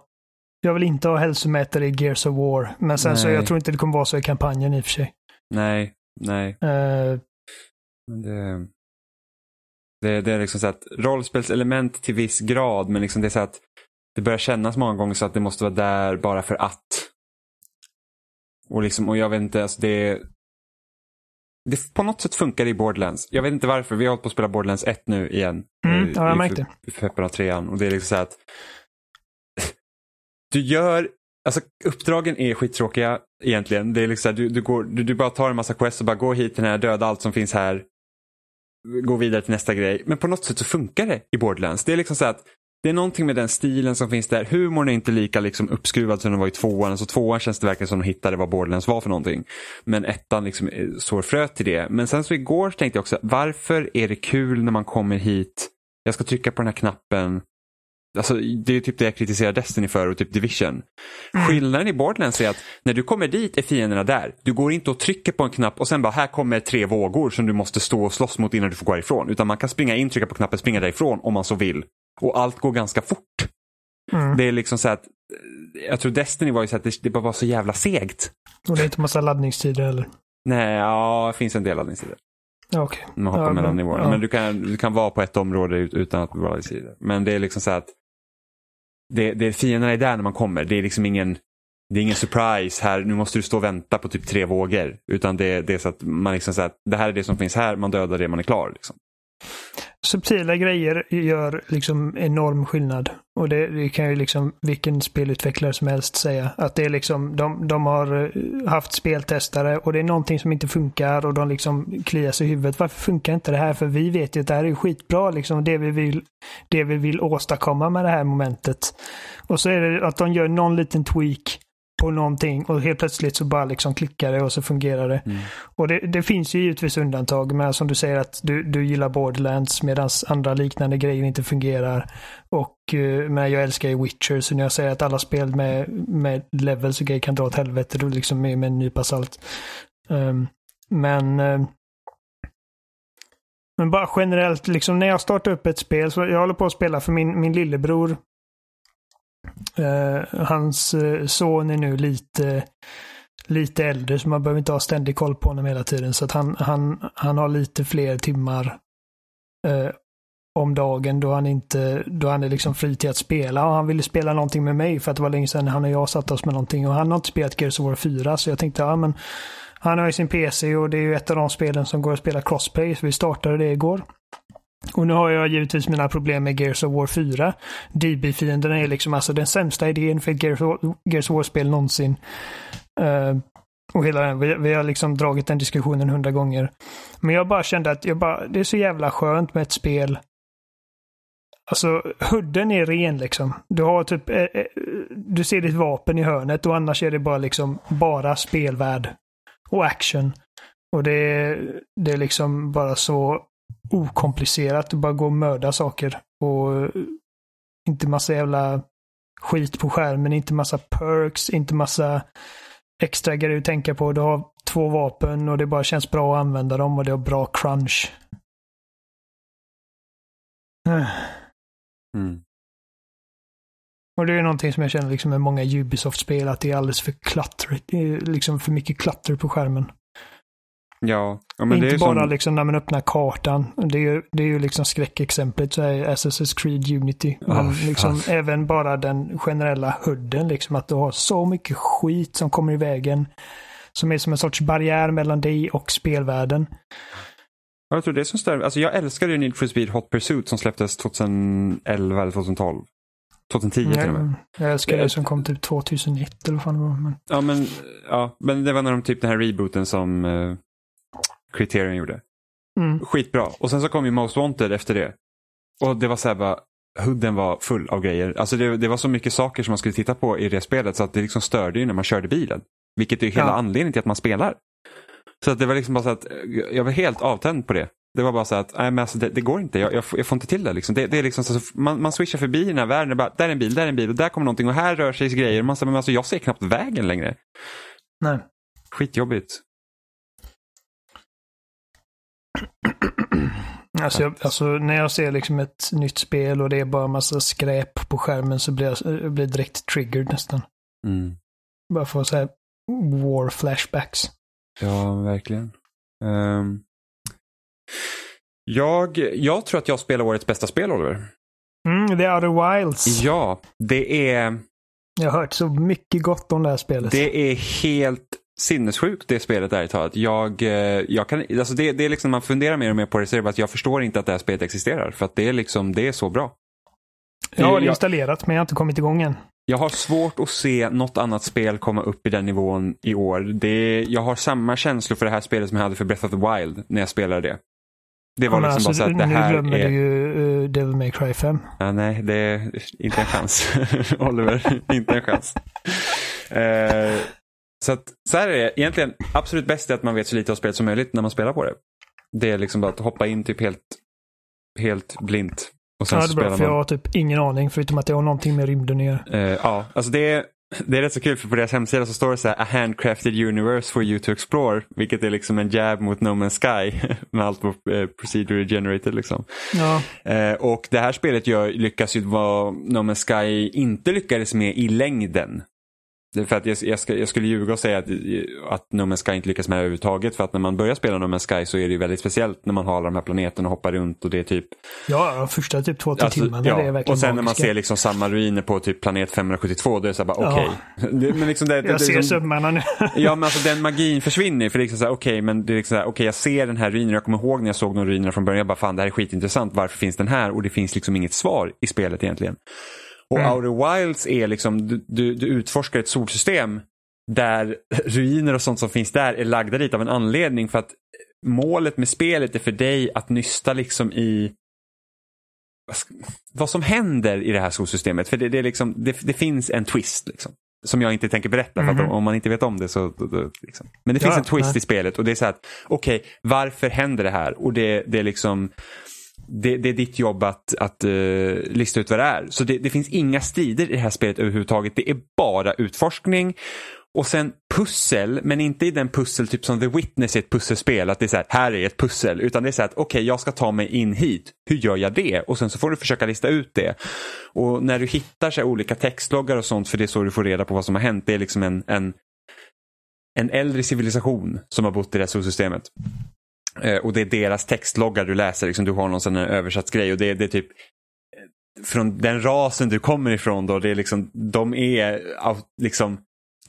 Jag vill inte ha hälsomätare i Gears of War. Men sen nej. så jag tror inte det kommer vara så i kampanjen i och för sig. Nej, nej. Uh, det, det, det, är liksom så att rollspelselement till viss grad men liksom det är så att det börjar kännas många gånger så att det måste vara där bara för att. Och, liksom, och jag vet inte, alltså det, det på något sätt funkar i Borderlands. Jag vet inte varför, vi har hållit på att spela Borderlands 1 nu igen. Mm, ja, jag märkte. I Pepparna 3 och det är liksom så att du gör, alltså uppdragen är skittråkiga egentligen. Det är liksom du, du, går, du, du bara tar en massa quests och bara går hit den här, döda allt som finns här gå vidare till nästa grej. Men på något sätt så funkar det i Borderlands. Det är liksom så att det är någonting med den stilen som finns där. Humorn är inte lika liksom uppskruvad som den var i tvåan. Så tvåan känns det verkligen som de hittade vad Borderlands var för någonting. Men ettan liksom sår fröet till det. Men sen så igår tänkte jag också, varför är det kul när man kommer hit? Jag ska trycka på den här knappen. Alltså, det är typ det jag kritiserar Destiny för och typ Division. Mm. Skillnaden i Borderlands är att när du kommer dit är fienderna där. Du går inte och trycker på en knapp och sen bara här kommer tre vågor som du måste stå och slåss mot innan du får gå ifrån. Utan man kan springa in, trycka på knappen, springa därifrån om man så vill. Och allt går ganska fort. Mm. Det är liksom så att jag tror Destiny var ju så att det, det bara var så jävla segt. Och det är inte massa laddningstider eller? Nej, ja, det finns en del laddningstider. Okay. Man hoppar ja, mellan nivåerna. Ja. Men du kan, du kan vara på ett område utan att vara i sidor. Men det är liksom så att det, det, fienderna är där när man kommer. Det är liksom ingen, det är ingen surprise här, nu måste du stå och vänta på typ tre vågor. Utan det, det är så att man liksom säger att det här är det som finns här, man dödar det, man är klar. Liksom subtila grejer gör liksom enorm skillnad. Och det, det, kan ju liksom vilken spelutvecklare som helst säga. Att det är liksom, de, de har eh, haft speltestare och det är någonting som inte funkar och de liksom kliar sig i huvudet. Varför funkar inte det här? För vi vet ju att det här är skitbra, liksom det vi vill, det vi vill åstadkomma med det här momentet. Och så är det att de gör någon liten tweak på någonting och helt plötsligt så bara liksom klickar det och så fungerar det. Mm. Och det, det, finns ju givetvis undantag med som du säger att du, du gillar Borderlands medan andra liknande grejer inte fungerar. Och uh, men jag älskar ju Witcher så när jag säger att alla spel med, med levels och grejer kan dra åt helvete då liksom med, med en nypa salt. Um, men uh, men bara generellt, liksom när jag startar upp ett spel, så jag håller på att spela för min, min lillebror. Eh, hans eh, son är nu lite, lite äldre, så man behöver inte ha ständig koll på honom hela tiden. Så att han, han, han har lite fler timmar eh, om dagen då han inte, då han är liksom fri till att spela. Och han ville spela någonting med mig för att det var länge sedan han och jag satt oss med någonting. Och han har inte spelat Gears of War 4, så jag tänkte, ja men han har ju sin PC och det är ju ett av de spelen som går att spela crossplay, så vi startade det igår. Och nu har jag givetvis mina problem med Gears of War 4. DB-fienden är liksom alltså den sämsta idén för ett Gears of War-spel någonsin. Uh, och hela den, vi, vi, har liksom dragit den diskussionen hundra gånger. Men jag bara kände att jag bara, det är så jävla skönt med ett spel. Alltså, hudden är ren liksom. Du har typ, eh, eh du ser ditt vapen i hörnet och annars är det bara liksom bara spelvärld och action. Och det det är liksom bara så okomplicerat. Du bara går och mörda saker. Och inte massa jävla skit på skärmen, inte massa perks, inte massa extra grejer att tänka på. Du har två vapen och det bara känns bra att använda dem och det har bra crunch. Mm. Och det är någonting som jag känner liksom med många Ubisoft-spel, att det är alldeles för klottrigt. Det är liksom för mycket klatter på skärmen. Ja, ja Inte bara som... liksom när man öppnar kartan. Det är ju, det är ju liksom skräckexemplet så är Assassin's Creed Unity. Men Oh, liksom även bara den generella hudden, liksom att du har så mycket skit som kommer i vägen. Som är som en sorts barriär mellan dig och spelvärlden. Ja, Jag tror det är som stör. Alltså jag älskade ju Need for Speed Hot Pursuit som släpptes 2011 eller 2012. 2010 till och med. Jag, jag älskar det som kom typ 2001 eller vad fan det var. Men... Ja men, ja, men det var när de typ den här rebooten som uh, Criterion gjorde. Mm. Skitbra. Och sen så kom ju Most Wanted efter det. Och det var så här bara, hudden var full av grejer. Alltså det, det var så mycket saker som man skulle titta på i det spelet så att det liksom störde ju när man körde bilen. Vilket är hela Ja. anledningen till att man spelar. Så att det var liksom bara så att jag var helt avtänd på det. Det var bara så att, nej men alltså det, det går inte, jag, jag, får- jag får inte till det. Liksom. det, det är liksom så, man, man swishar förbi den här världen, bara, där är en bil, där är en bil och där kommer någonting och här rör sig grejer. Man säger, men alltså jag ser knappt vägen längre. Nej. Skitjobbigt. Alltså, jag, alltså när jag ser liksom ett nytt spel och det är bara massa skräp på skärmen så blir jag, jag blir direkt triggered nästan. Mm. Bara för så här war flashbacks. Ja, verkligen. Ehm, jag, jag tror att jag spelar årets bästa spel, Oliver. Mm, The Outer Wilds. Ja, det är, Jag har hört så mycket gott om det här spelet. det är helt sinnessjukt det spelet ärligt talat. Jag, eh, jag kan, alltså det, det är liksom, man funderar mer och mer på det, så är bara att jag förstår inte att det här spelet existerar. För att det är liksom, det är så bra. jag har det installerat men jag har inte kommit igång än. Jag har svårt att se något annat spel komma upp i den nivån i år. Det, jag har samma känslor för det här spelet som jag hade för Breath of the Wild när jag spelade det. Det var Men liksom bara alltså, så att det nu här glömmer är... du ju uh, Devil May Cry 5. Ja, nej, det är inte en chans. Oliver, inte en chans. Eh, så, att, så här är det. Egentligen, absolut bäst är att man vet så lite av spelet som möjligt när man spelar på det. Det är liksom bara att hoppa in typ helt, helt blint. Och sen Ja, det är bra för jag man. har typ ingen aning förutom att det har någonting med rymden att göra. Eh, ja, alltså det är, det är rätt så kul för på deras hemsida så står det så här A handcrafted universe for you to explore. Vilket är liksom en jab mot No Man's Sky. med allt på eh, procedure generated liksom. Ja, Eh, och det här spelet gör, lyckas ju vara No Man's Sky inte lyckades med i längden. För att jag, jag, ska, jag skulle ljuga och säga att, att No Man's Sky inte lyckas med det överhuvudtaget. För att när man börjar spela No Man's Sky så är det ju väldigt speciellt när man har alla de här planeterna och hoppar runt och det är typ ja första typ två, tre Alltså, timmarna. ja, Det är verkligen och sen när man magiska. ser liksom samma ruiner på typ planet 572, då är det så här bara Ja. okej. Det- Men liksom det, Jag det, ser liksom, sömmarna nu. Ja men alltså den magin försvinner för liksom så här, okej men det är liksom så här, okej jag ser den här ruinen, jag kommer ihåg när jag såg de ruinerna från början, jag bara fan det här är skitintressant, varför finns den här? Och det finns liksom inget svar i spelet egentligen. Och Mm. Outer Wilds är liksom, du, du, du utforskar ett solsystem där ruiner och sånt som finns där är lagda dit av en anledning för att målet med spelet är för dig att nysta liksom i vad som händer i det här solsystemet. För det, det, liksom, det, det finns en twist. Liksom. som jag inte tänker berätta, för att Mhm. om man inte vet om det så... Då, då, liksom. Men det finns Ja, en twist nej. i spelet och det är så här att, okej, varför händer det här? Och det, det är liksom... Det, det är ditt jobb att, att uh, lista ut vad det är. Så det, det finns inga strider i det här spelet överhuvudtaget. Det är bara utforskning. Och sen pussel, men inte i den pussel typ som The Witness är ett pusselspel. Att det är så här, här är ett pussel. Utan det är så här okej, okej, jag ska ta mig in hit. Hur gör jag det? Och sen så får du försöka lista ut det. Och när du hittar så här, olika textloggar och sånt, för det är så du får reda på vad som har hänt. Det är liksom en, en, en äldre civilisation som har bott i det här solsystemet. Eh, och det är deras textloggar du läser. Liksom, du har någon sån här översatsgrej och det, det är typ eh, från den rasen du kommer ifrån då, det är liksom, de är liksom,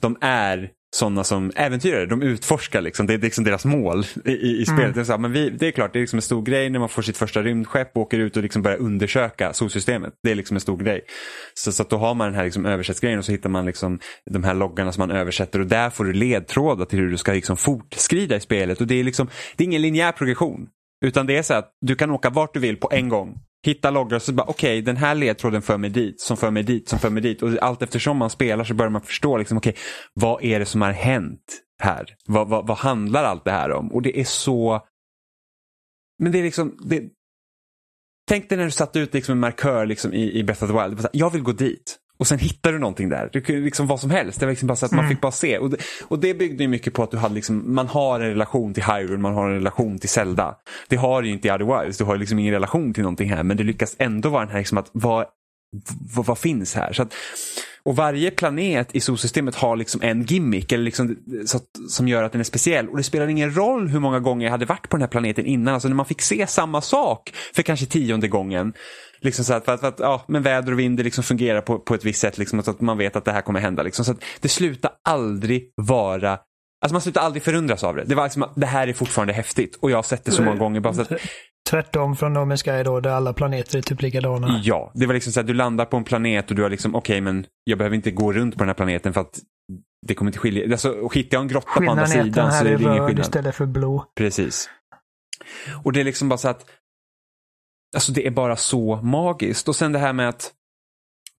de är sådana som äventyrare, de utforskar liksom, det är liksom deras mål i, i, spelet. Mm. Det, är så här, men vi, det är klart, det är liksom en stor grej när man får sitt första rymdskepp och åker ut och liksom börjar undersöka solsystemet. Det är liksom en stor grej. Så, så att då har man den här liksom översättsgrejen och så hittar man liksom de här loggarna som man översätter och där får du ledtrådar till hur du ska liksom fortskrida i spelet. Och det är liksom, det är ingen linjär progression. Utan det är så att du kan åka vart du vill på en gång. Hitta loggar och så bara okej den här ledtråden för mig dit, som för mig dit, som för mig dit. Och allt eftersom man spelar så börjar man förstå liksom okej vad är det som har hänt här? Vad, vad, vad handlar allt det här om? Och det är så... Men det är liksom... Det... Tänk dig när du satte ut liksom en markör liksom i, i Breath of the Wild. Jag vill gå dit. Och sen hittar du någonting där. Det kunde liksom vad som helst. Det var liksom bara så att man Mm. fick bara se. Och det, och det byggde ju mycket på att du hade liksom, man har en relation till Hyrule, man har en relation till Zelda. Det har du ju inte i Other Wilds. Du har liksom ingen relation till någonting här. Men det lyckas ändå vara den här liksom att vad, vad, vad finns här? Så att, och varje planet i solsystemet har liksom en gimmick eller liksom, så att, som gör att den är speciell. Och det spelar ingen roll hur många gånger jag hade varit på den här planeten innan. Alltså när man fick se samma sak för kanske tionde gången. Liksom så att, för att, för att ja, men väder och vind det liksom fungerar på, på ett visst sätt. Liksom, så att man vet att det här kommer hända. Liksom. Så att det slutar aldrig vara Alltså man slutar aldrig förundras av det. Det var liksom, det här är fortfarande häftigt. Och jag har sett det så många gånger. Bara så att, Tvärtom från No Man's Sky då, där alla planeter är typ likadana. Ja, det var liksom så att du landar på en planet och du har liksom, okej men jag behöver inte gå runt på den här planeten för att det kommer inte skilja. Alltså, hittar jag en grotta på andra Skillnaden att den sidan så är det ingen skillnad. istället för blå. Precis. Och det är liksom bara så att, alltså det är bara så magiskt. Och sen det här med att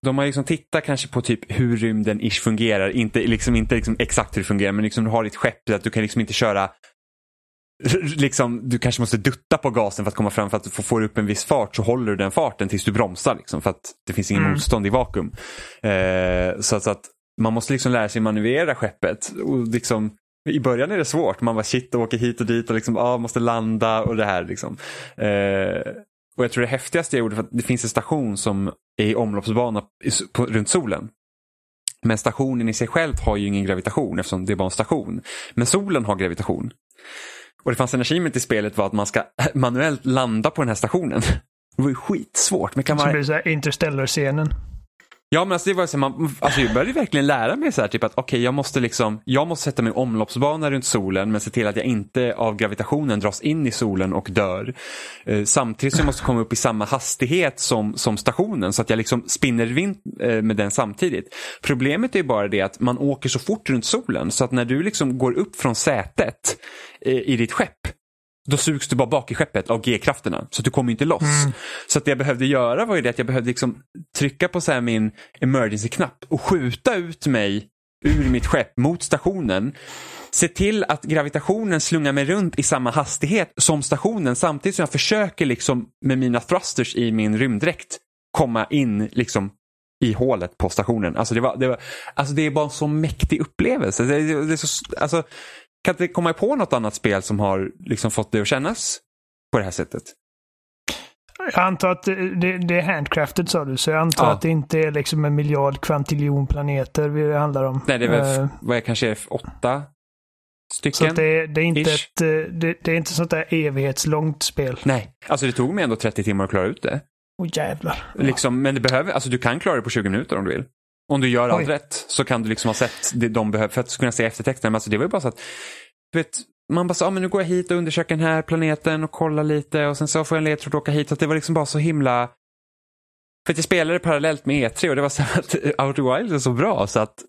de har liksom tittat kanske på typ hur rymden ish fungerar. Inte, liksom, inte liksom exakt hur det fungerar, men liksom du har ditt skepp att du kan liksom inte köra Liksom, du kanske måste dutta på gasen för att komma fram för att få, får upp en viss fart så håller du den farten tills du bromsar. Liksom, för att det finns ingen Mm. motstånd i vakuum. Eh, så, att- så att man måste liksom lära sig manövrera skeppet. Och liksom, I början är det svårt. Man bara shit och åker hit och dit och liksom, ah, måste landa och det här. Liksom. Eh, och jag tror det häftigaste jag gjorde, för att det finns en station som är i omloppsbana runt solen. Men stationen i sig själv har ju ingen gravitation eftersom det är bara en station. Men solen har gravitation. Och det fanns en achievement i spelet var att man ska manuellt landa på den här stationen. Det var ju skitsvårt. Men kan Så man... blir det så här Interstellar-scenen. Ja men alltså det var så här, man, alltså jag började verkligen lära mig så här typ att okej jag måste liksom, jag måste sätta mig i omloppsbana runt solen men se till att jag inte av gravitationen dras in i solen och dör. Eh, samtidigt som jag måste komma upp i samma hastighet som, som stationen så att jag liksom spinner vind eh, med den samtidigt. Problemet är ju bara det att man åker så fort runt solen så att när du liksom går upp från sätet eh, i ditt skepp då sugs du bara bak i skeppet av G-krafterna. Så du kommer inte loss. Så att det jag behövde göra var ju det att jag behövde liksom trycka på så min emergency-knapp och skjuta ut mig ur mitt skepp mot stationen. Se till att gravitationen slungar mig runt i samma hastighet som stationen samtidigt som jag försöker liksom med mina thrusters i min rymddräkt komma in liksom i hålet på stationen. Alltså det, var, det, var, alltså det är bara en så mäktig upplevelse. Det, det, det så, alltså, kan inte komma på något annat spel som har liksom fått det att kännas på det här sättet. Jag antar att det, det, är handcrafted sa du, så jag antar Ja. att det inte är liksom en miljard kvantiljon planeter det handlar om. Nej, det är väl, Eh, vad är kanske är åtta så stycken? att det, det är inte Ish. ett, eh, det, det är inte sånt där evighetslångt spel. Nej, alltså det tog mig ändå 30 timmar att klara ut det. Åh jävlar. Liksom, men det behöver, alltså du kan klara det på 20 minuter om du vill. Om du gör allt Oj. rätt så kan du liksom ha sett det de behöver för att kunna se eftertexten. Men alltså det var ju bara så att, du vet, man bara sa, ah, men nu går jag hit och undersöker den här planeten och kollar lite och sen så får jag en ledtråd att åka hit. Så att det var liksom bara så himla... För att jag spelade parallellt med E3 och det var så att Outer Wilds är så bra så att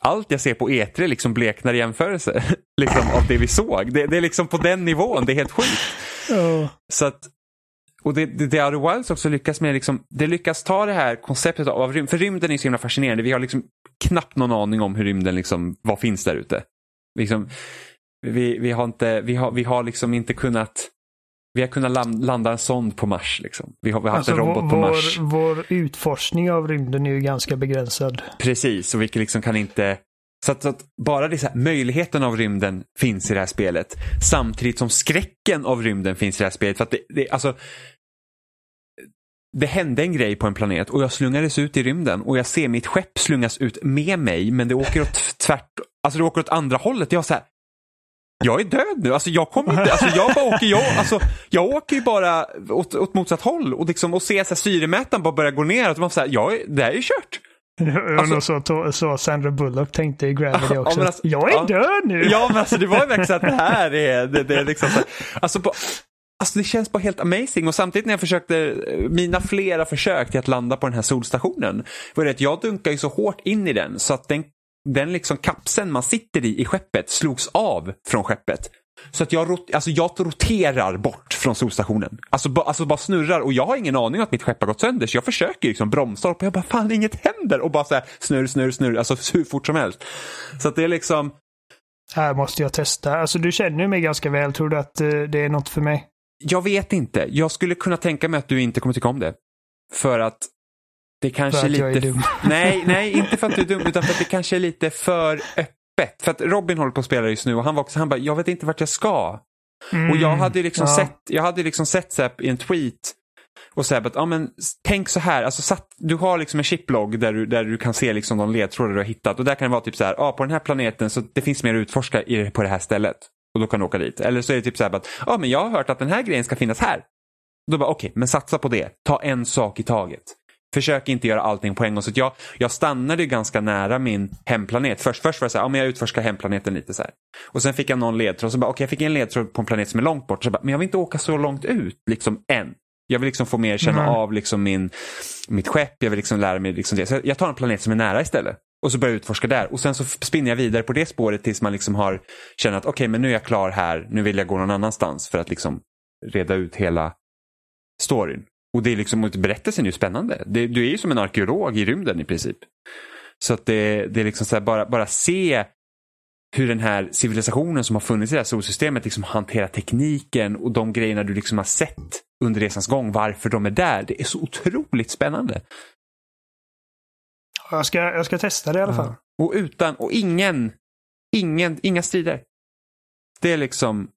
allt jag ser på E3 liksom bleknar i jämförelse liksom, av det vi såg. Det, det är liksom på den nivån, det är helt sjukt. Ja. Så att, och det, det, det Outer Wilds också lyckas med, liksom, det lyckas ta det här konceptet av rymd, för rymden är så himla fascinerande. Vi har liksom knappt någon aning om hur rymden, liksom, vad finns där ute. Liksom, vi, vi har inte, vi har, vi har liksom inte kunnat vi har kunnat landa en sond på Mars. Liksom. Vi, har, vi har haft alltså, en robot vår, på Mars. Vår utforskning av rymden är ju ganska begränsad. Precis, och vi liksom kan inte... Så att, så att bara det så här, möjligheten av rymden finns i det här spelet. Samtidigt som skräcken av rymden finns i det här spelet. För att det, det, alltså, det hände en grej på en planet och jag slungades ut i rymden och jag ser mitt skepp slungas ut med mig men det åker åt tvärt, alltså det åker åt andra hållet. Jag så här, jag är död nu, alltså jag kommer inte, alltså jag bara åker, jag, alltså, jag åker ju bara åt, åt motsatt håll och, liksom, och ser så här, syremätaren bara börja gå ner. Och man så här, jag, det här är ju kört. Alltså, så, så Sandra Bullock tänkte i Gravity också. Ja, alltså, jag är ja, död nu! Ja, men alltså det var ju verkligen så att det här är, det, det är liksom så, alltså, på, Alltså det känns bara helt amazing och samtidigt när jag försökte, mina flera försök till att landa på den här solstationen, var det att jag dunkade ju så hårt in i den så att den, den liksom kapseln man sitter i i skeppet slogs av från skeppet. Så att jag, alltså jag roterar bort från solstationen. Alltså, ba, alltså bara snurrar och jag har ingen aning om att mitt skepp har gått sönder så jag försöker liksom bromsa och jag bara fan inget händer och bara så här snurr, snurr, snurr, alltså hur fort som helst. Så att det är liksom... Här måste jag testa. Alltså du känner mig ganska väl. Tror du att uh, det är något för mig? Jag vet inte. Jag skulle kunna tänka mig att du inte kommer tycka om det. För att det kanske för att lite... jag är dum. Nej, nej, inte för att du är dum, utan för att det kanske är lite för öppet. För att Robin håller på att spela just nu och han var också, han bara, jag vet inte vart jag ska. Mm, och jag hade liksom ja. sett, jag hade liksom sett så i en tweet och så att, ja men tänk så här, alltså satt, du har liksom en chiplog där du, där du kan se liksom de ledtrådar du har hittat och där kan det vara typ så här, ja på den här planeten så det finns mer att utforska i, på det här stället. Och då kan du åka dit. Eller så är det typ så här att, ja men jag har hört att den här grejen ska finnas här. Då bara okej, okay, men satsa på det. Ta en sak i taget. Försök inte göra allting på en gång. Så jag, jag stannade ganska nära min hemplanet. Först, först var det så här, ja, men jag utforskar hemplaneten lite så här. Och sen fick jag någon ledtråd. Så bara, okay, jag fick en ledtråd på en planet som är långt bort. Så bara, men jag vill inte åka så långt ut liksom än. Jag vill liksom få mer känna mm. av liksom min, mitt skepp. Jag vill liksom lära mig liksom det. Så jag tar en planet som är nära istället. Och så börjar jag utforska där och sen så spinner jag vidare på det spåret tills man liksom har känt att okej okay, men nu är jag klar här, nu vill jag gå någon annanstans för att liksom reda ut hela storyn. Och det är liksom, berättelsen är ju spännande. Det, du är ju som en arkeolog i rymden i princip. Så att det, det är liksom så här, bara, bara se hur den här civilisationen som har funnits i det här solsystemet liksom hanterar tekniken och de grejerna du liksom har sett under resans gång, varför de är där. Det är så otroligt spännande. Jag ska, jag ska testa det i alla fall. Ja. Och utan, och ingen, ingen, inga strider. Det är liksom,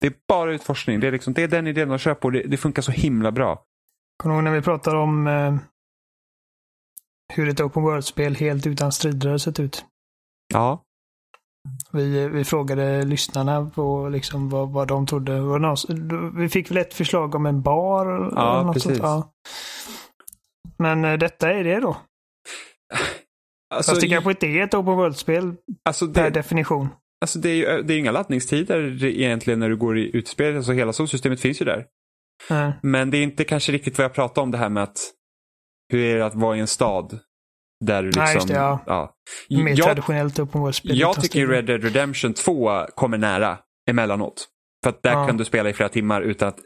det är bara utforskning. Det är, liksom, det är den idén de kör på. Det, det funkar så himla bra. Kommer du när vi pratade om eh, hur ett open world-spel helt utan strider sett ut? Ja. Vi, vi frågade lyssnarna på liksom vad, vad de trodde. Vi fick väl ett förslag om en bar? Ja, precis. Ja. Men eh, detta är det då? Alltså, Fast det kanske inte är ett open world-spel alltså det, per definition. Alltså det är ju det är inga laddningstider egentligen när du går i utspel. Alltså hela solsystemet finns ju där. Mm. Men det är inte kanske riktigt vad jag pratade om det här med att hur är det att vara i en stad? Där du liksom, Nej, det, ja. ja. Mer jag, traditionellt open world-spel. Jag tycker Red Dead Redemption 2 kommer nära emellanåt. För att där ja. kan du spela i flera timmar utan att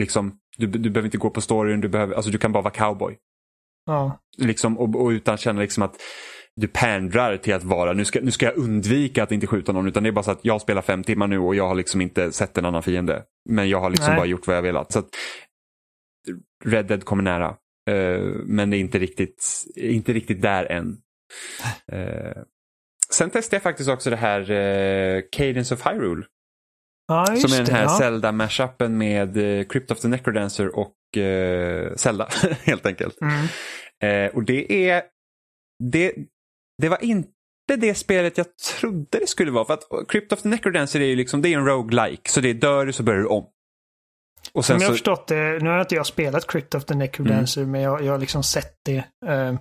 liksom, du, du behöver inte gå på storyn, du, behöver, alltså, du kan bara vara cowboy. Ja. Liksom, och, och utan att känna liksom att du pendrar till att vara, nu ska, nu ska jag undvika att inte skjuta någon utan det är bara så att jag spelar fem timmar nu och jag har liksom inte sett en annan fiende. Men jag har liksom Nej. bara gjort vad jag velat. Så att Red Dead kommer nära. Uh, men det är inte riktigt, inte riktigt där än. Uh, sen testade jag faktiskt också det här uh, Cadence of Hyrule. Ja, som är den här ja. Zelda-mashupen med uh, Crypt of the Necrodancer och Zelda helt enkelt. Mm. och det är det, det var inte det spelet jag trodde det skulle vara. För att Crypt of the Necrodancer är ju liksom, det är en roguelike. Så det är dör du så börjar du om. Och sen Som jag har förstått det, nu har inte jag spelat Crypt of the Necrodancer, mm. men jag, jag har liksom sett det. Um,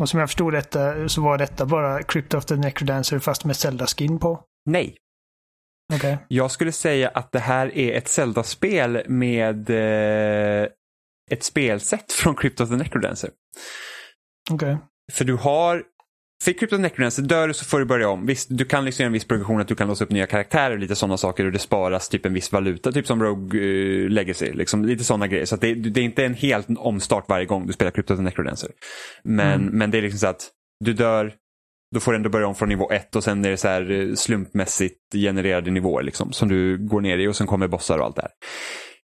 och som jag förstod detta så var detta bara Crypt of the Necrodancer fast med Zelda-skin på. Nej. Okay. Jag skulle säga att det här är ett Zelda-spel med eh, ett spelsätt från Crypt of the Necrodancer. Okej. Okay. För du har för Crypto Necrodancer, dör du så får du börja om. Visst, du kan liksom göra en viss progression att du kan låsa upp nya karaktärer och lite sådana saker och det sparas typ en viss valuta, typ som Rogue uh, Legacy. Liksom, lite sådana grejer. Så det, det, är inte en helt omstart varje gång du spelar Crypto Necrodancer. Men, mm. men det är liksom så att du dör, då får du ändå börja om från nivå ett och sen är det så här eh, slumpmässigt genererade nivåer liksom, som du går ner i och sen kommer bossar och allt det här.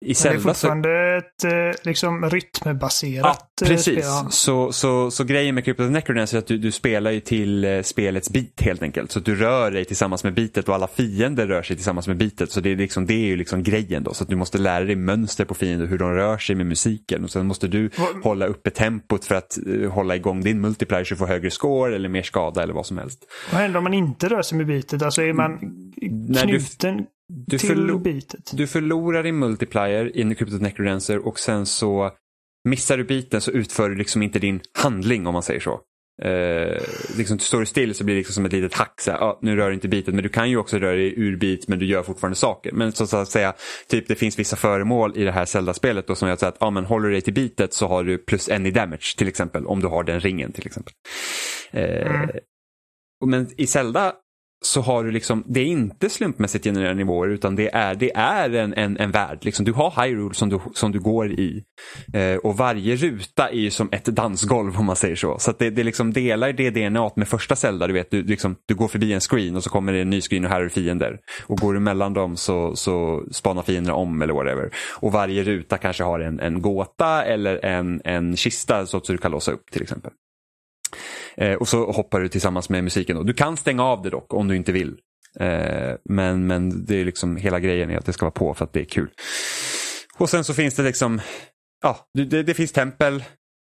I Zelda det är fortfarande så... ett eh, liksom, rytmbaserat ja, precis. spel. Så, så, så grejen med Crypto Necrodancer är att du, du spelar ju till eh, spelets bit helt enkelt. Så att du rör dig tillsammans med bitet och alla fiender rör sig tillsammans med bitet. Så det är, liksom, det är ju liksom grejen då. Så att du måste lära dig mönster på fiender, hur de rör sig med musiken. Och sen måste du vad... hålla uppe tempot för att uh, hålla igång din multiplier så du får högre score eller mer skada eller vad som helst. Vad händer om man inte rör sig med bitet? Alltså är man knuten? Du du, förlo du förlorar din multiplier i Crypto Necrodancer och sen så missar du biten så utför du liksom inte din handling om man säger så. Eh, liksom, står du still så blir det liksom som ett litet hack. Så här, ah, nu rör du inte bitet men du kan ju också röra dig ur bit men du gör fortfarande saker. Men så, så att säga, typ det finns vissa föremål i det här Zelda-spelet då, som gör att ah, men håller du dig till bitet så har du plus en i damage till exempel. Om du har den ringen till exempel. Eh, mm. Men i Zelda så har du liksom, det är inte slumpmässigt genererade nivåer utan det är, det är en, en, en värld. Liksom, du har Hyrule som du, som du går i. Eh, och varje ruta är ju som ett dansgolv om man säger så. Så det, det liksom delar det DNA med första Zelda. Du, vet, du, liksom, du går förbi en screen och så kommer det en ny screen och här är fiender. Och går du mellan dem så, så spanar fienderna om eller whatever. Och varje ruta kanske har en, en gåta eller en, en kista så att du kan låsa upp till exempel. Eh, och så hoppar du tillsammans med musiken. Då. Du kan stänga av det dock om du inte vill. Eh, men, men det är liksom hela grejen är att det ska vara på för att det är kul. Och sen så finns det liksom, ja, det, det finns tempel.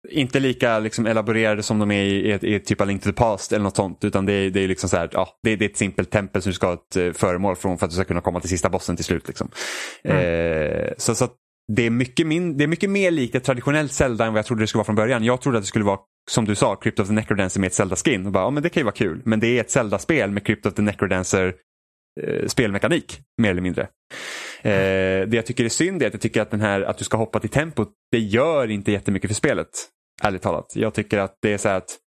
Inte lika liksom elaborerade som de är i, i, i typ av Link to the Past eller något sånt. Utan det är, det är liksom så här, ja, det, det, är ett simpelt tempel som du ska ha ett uh, föremål från för att du ska kunna komma till sista bossen till slut. Liksom. Mm. Eh, så, så det är, mycket min, det är mycket mer likt ett traditionellt Zelda än vad jag trodde det skulle vara från början. Jag trodde att det skulle vara, som du sa, Crypt of the Necrodancer med ett Zelda-skin. Och bara, ja, men det kan ju vara kul. Men det är ett Zelda-spel med Crypt of the Necrodancer eh, spelmekanik, mer eller mindre. Eh, det jag tycker är synd är att jag tycker att den här att du ska hoppa till tempot, det gör inte jättemycket för spelet. Ärligt talat. Jag tycker att det är så här att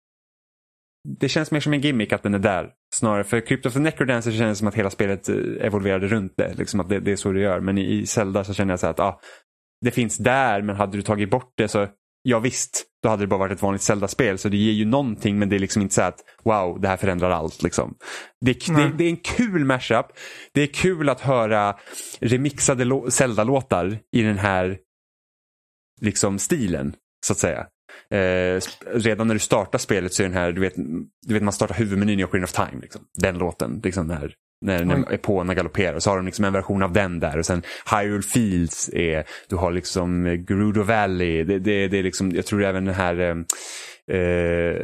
det känns mer som en gimmick att den är där. Snarare för Crypt of the Necrodancer känns det som att hela spelet eh, evolverade runt det. Liksom att det, det är så det gör. Men i, i Zelda så känner jag så att ah, det finns där men hade du tagit bort det så ja visst, då hade det bara varit ett vanligt Zelda-spel. Så det ger ju någonting men det är liksom inte så att wow, det här förändrar allt. Liksom. Det, det, det, är en kul mashup. Det är kul att höra remixade Zelda-låtar i den här liksom stilen, så att säga. Eh, redan när du startar spelet så är den här, du vet, du vet man startar huvudmenyn i Ocarina of Time. Liksom. Den låten, liksom när när, när epåerna galopperar. Så har de liksom en version av den där och sen Hyrule Fields är, du har liksom Gerudo Valley. Det, det, det är liksom, jag tror även den här eh, eh,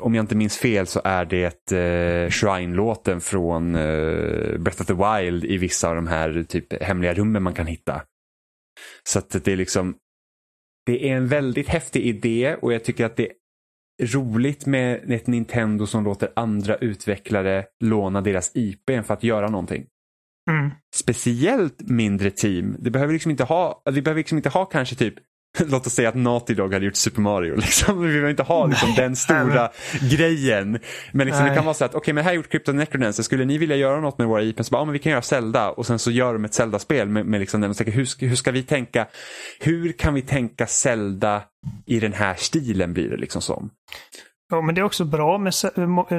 om jag inte minns fel så är det eh, Shrine-låten från eh, Breath of the Wild i vissa av de här typ hemliga rummen man kan hitta. Så att det är liksom det är en väldigt häftig idé och jag tycker att det roligt med ett Nintendo som låter andra utvecklare låna deras IP för att göra någonting. Mm. Speciellt mindre team. Det behöver liksom inte ha, vi behöver liksom inte ha kanske typ Låt oss säga att Naughty Dog hade gjort Super Mario. Liksom. Vi behöver inte ha liksom, den stora grejen. Men liksom, det kan vara så att, okej okay, men här har gjort Crypto Necrodancer, skulle ni vilja göra något med våra IP? Så bara, ja, men vi kan göra Zelda och sen så gör de ett Zelda-spel med, med liksom den. Och tänker, hur, hur ska vi tänka, hur kan vi tänka Zelda i den här stilen blir det liksom som. Ja, men det är också bra med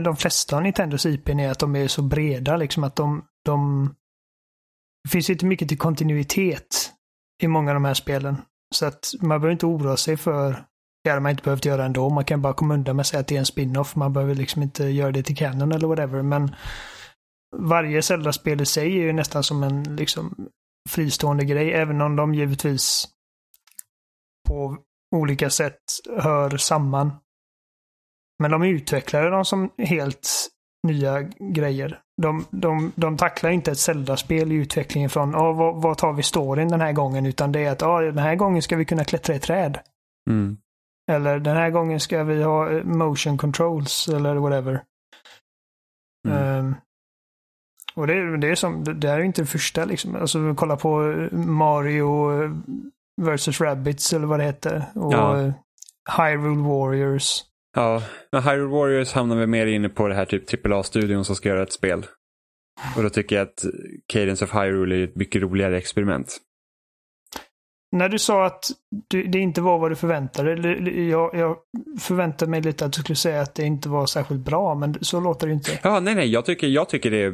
de flesta av Nintendos IP är att de är så breda, liksom att de, de... Det finns inte mycket till kontinuitet i många av de här spelen. Så att man behöver inte oroa sig för det hade man inte behövt göra ändå. Man kan bara komma undan med att säga att det är en spin-off. Man behöver liksom inte göra det till Canon eller whatever. Men varje Zelda-spel i sig är ju nästan som en liksom fristående grej. Även om de givetvis på olika sätt hör samman. Men de utvecklade dem som helt nya grejer. De, de, de tacklar inte ett Zelda-spel i utvecklingen från oh, vad, vad tar vi storyn den här gången utan det är att oh, den här gången ska vi kunna klättra i träd. Mm. Eller den här gången ska vi ha eh, motion controls eller whatever. Mm. Um, och det, det är som, det, det är inte det första liksom. Alltså kolla på Mario eh, vs. Rabbids eller vad det heter. Och ja. Hyrule Warriors. Ja, men Hyrule Warriors hamnar vi mer inne på det här typ AAA-studion som ska göra ett spel. Och då tycker jag att Cadence of Hyrule är ett mycket roligare experiment när du sa att du, det inte var vad du förväntade dig. Jag, jag förväntade mig lite att du skulle säga att det inte var särskilt bra, men så låter det inte. Ja, nej, nej, jag tycker, jag tycker det är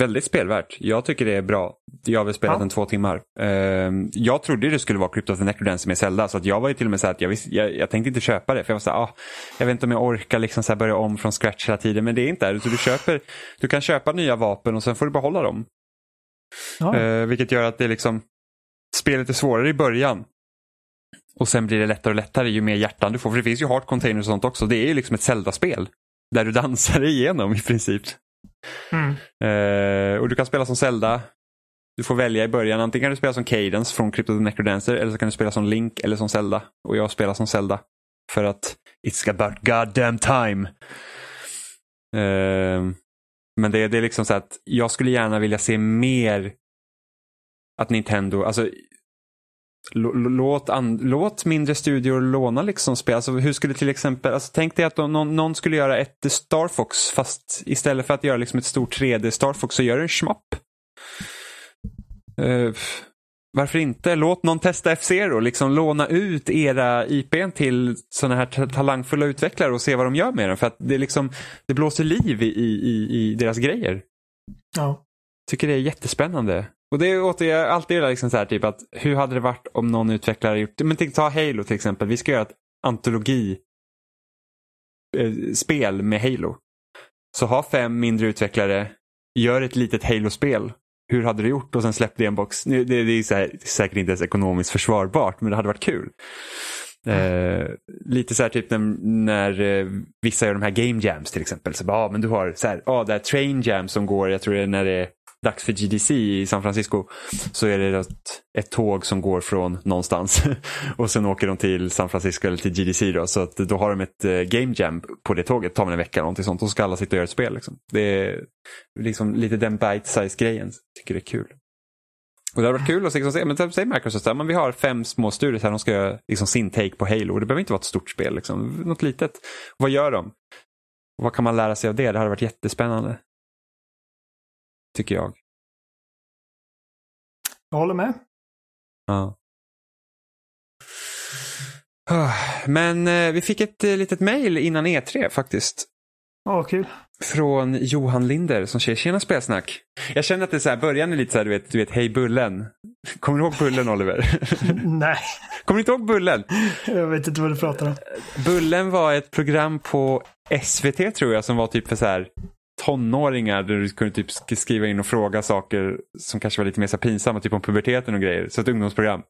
väldigt spelvärt. Jag tycker det är bra. Jag har väl spelat ja. en två timmar. Uh, jag trodde det skulle vara Crypto of the Necrodancer med Zelda, så att jag var ju till och med så att jag, visst, jag, jag tänkte inte köpa det. För jag var så här, ah, jag vet inte om jag orkar liksom så börja om från scratch hela tiden, men det är inte det. Du, köper, du kan köpa nya vapen och sen får du behålla dem. Ja. Uh, vilket gör att det liksom spelet är svårare i början. Och sen blir det lättare och lättare ju mer hjärtan du får. För det finns ju heart containers och sånt också. Det är ju liksom ett Zelda-spel. Där du dansar igenom i princip. Mm. Uh, och du kan spela som Zelda. Du får välja i början. Antingen kan du spela som Cadence från Crypto the Necrodancer eller så kan du spela som Link eller som Zelda. Och jag spelar som Zelda. För att it's about goddamn time. Uh, men det, det är liksom så att jag skulle gärna vilja se mer att Nintendo, alltså Låt, an, låt mindre studior låna liksom spel. Alltså, hur skulle till exempel, alltså, tänk dig att någon, någon, skulle göra ett Star Fox fast istället för att göra liksom ett stort 3D Star Fox så gör en schmapp. Uh, varför inte? Låt någon testa F-Zero. Liksom låna ut era IPn till sådana här talangfulla utvecklare och se vad de gör med den. För att det, liksom, det blåser liv i, i, i deras grejer. Ja. Tycker det är jättespännande. Och det är åter, jag alltid liksom så här, typ att hur hade det varit om någon utvecklare gjort, men ta Halo till exempel, vi ska göra ett antologi eh, spel med Halo. Så ha fem mindre utvecklare, gör ett litet Halo-spel. Hur hade du gjort? Och sen släpp det i en box. Det, det, det är här, säkert inte ens ekonomiskt försvarbart, men det hade varit kul. Eh, lite så här typ när, när eh, vissa gör de här game jams till exempel. Så bara, ah, men du har så här, ah, det här train jam som går, jag tror det är när det är dags för GDC i San Francisco så är det ett, ett tåg som går från någonstans och sen åker de till San Francisco eller till GDC då. Så att då har de ett eh, game jam på det tåget, tar man en vecka eller någonting sånt och så ska alla sitta och göra ett spel. Liksom. Det är liksom lite den bite-size grejen. Tycker det är kul. Och det hade varit kul att liksom se, men säg Microsoft, men vi har fem små studier här, de ska göra liksom sin take på Halo. Det behöver inte vara ett stort spel, liksom. något litet. Vad gör de? vad kan man lära sig av det? Det hade varit jättespännande. Tycker jag. Jag håller med. Ja. Men eh, vi fick ett eh, litet mejl innan E3 faktiskt. Ja, kul. Från Johan Linder som säger tjena spelsnack. Jag känner att det är så här, början är lite så här, du vet, du vet hej Bullen. Kommer du ihåg Bullen Oliver? Nej. Kommer du inte ihåg Bullen? Jag vet inte vad du pratar om. Bullen var ett program på SVT tror jag som var typ för så här tonåringar där du kunde typ skriva in och fråga saker som kanske var lite mer så pinsamma, typ om puberteten och grejer. Så ett ungdomsprogram.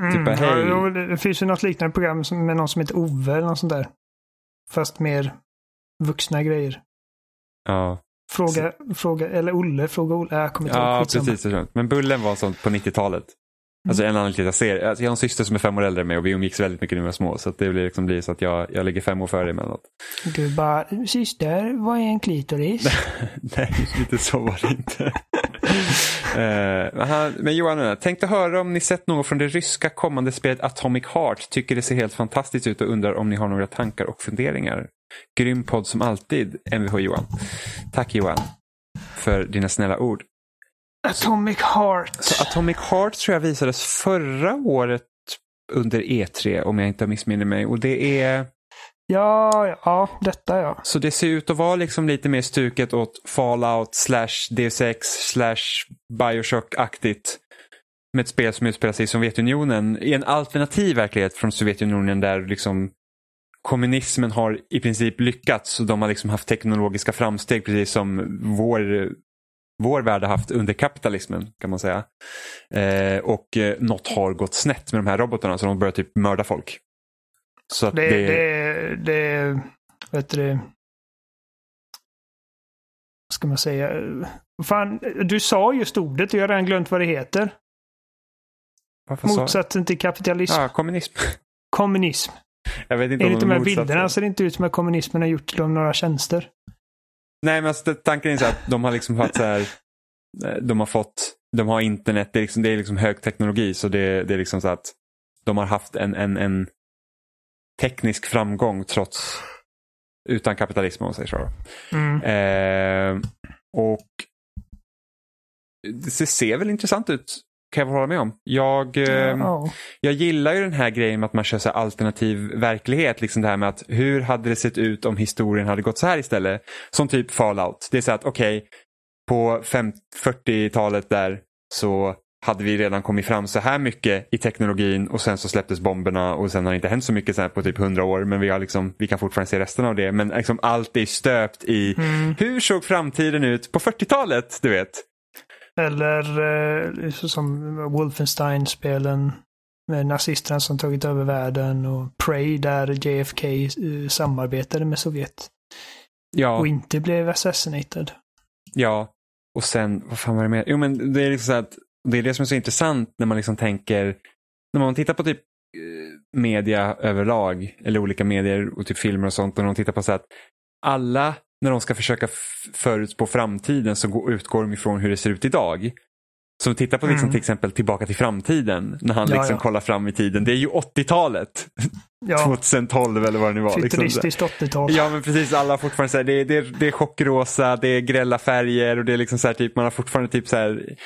Mm, typ, hej. Ja, det finns ju något liknande program med någon som heter Ove eller något sånt där. Fast mer vuxna grejer. Ja. Fråga, så... fråga eller Olle, fråga Olle. Jag kommer inte ihåg. Ja, precis. Men Bullen var sånt på 90-talet. Alltså en annan liten serie. Alltså jag har en syster som är fem år äldre än mig och vi umgicks väldigt mycket när vi var små. Så det blir, liksom blir så att jag, jag ligger fem år före emellanåt. Du bara, syster, vad är en klitoris? Nej, lite så var det inte. uh, men Johan, jag tänkte höra om ni sett något från det ryska kommande spelet Atomic Heart. Tycker det ser helt fantastiskt ut och undrar om ni har några tankar och funderingar. Grym podd som alltid, Mvh Johan. Tack Johan för dina snälla ord. Atomic Heart. Så Atomic Heart tror jag visades förra året under E3 om jag inte missminner mig. Och det är... Ja, ja, detta ja. Så det ser ut att vara liksom lite mer stuket åt Fallout slash Deus Ex slash Bioshock-aktigt. Med ett spel som utspelar sig i Sovjetunionen i en alternativ verklighet från Sovjetunionen där liksom kommunismen har i princip lyckats och de har liksom haft teknologiska framsteg precis som vår vår värld har haft under kapitalismen kan man säga. Eh, och eh, något har gått snett med de här robotarna så de börjar typ mörda folk. Så det, det... det, det vet du, vad ska man säga? Fan, du sa just ordet och jag har redan glömt vad det heter. Motsatsen till kapitalism. Ja, kommunism. Kommunism. Jag vet inte Enligt de här bilderna ser det inte ut som att kommunismen har gjort dem några tjänster. Nej, men alltså, tanken är så att de har liksom haft så här, eh, de har fått, de har internet, det är liksom, det är liksom hög teknologi så det, det är liksom så att de har haft en, en, en teknisk framgång trots utan kapitalism om man säger så. Mm. Eh, och det ser väl intressant ut kan jag hålla med om. Jag, Ja. jag gillar ju den här grejen med att man kör så alternativ verklighet. Liksom det här med att hur hade det sett ut om historien hade gått så här istället? Som typ Fallout. Det är så att okej, på fem- 40-talet där så hade vi redan kommit fram så här mycket i teknologin och sen så släpptes bomberna och sen har det inte hänt så mycket så på typ 100 år men vi, har liksom, vi kan fortfarande se resten av det. Men liksom allt är stöpt i hur såg framtiden ut på 40-talet? Du vet. Eller eh, så som Wolfenstein-spelen med nazisterna som tagit över världen och Prey där JFK eh, samarbetade med Sovjet Ja. och inte blev assassinated. Ja, och sen, vad fan var det mer? Jo men det är liksom så att det är det som är så intressant när man liksom tänker, när man tittar på typ eh, media överlag, eller olika medier och typ filmer och sånt, och de tittar på så att alla, när de ska försöka förutspå framtiden så går, utgår de ifrån hur det ser ut idag. Så titta på liksom Mm. till exempel Tillbaka till framtiden, när han Ja, liksom ja. kollar fram i tiden. Det är ju 80-talet, Ja, 2012 eller vad det nu var. liksom. futuristiskt 80-tal. Ja men precis, alla har fortfarande så här, det, är, det, är, det är chockrosa, det är grälla färger och det är liksom så här, typ, man har fortfarande typ så här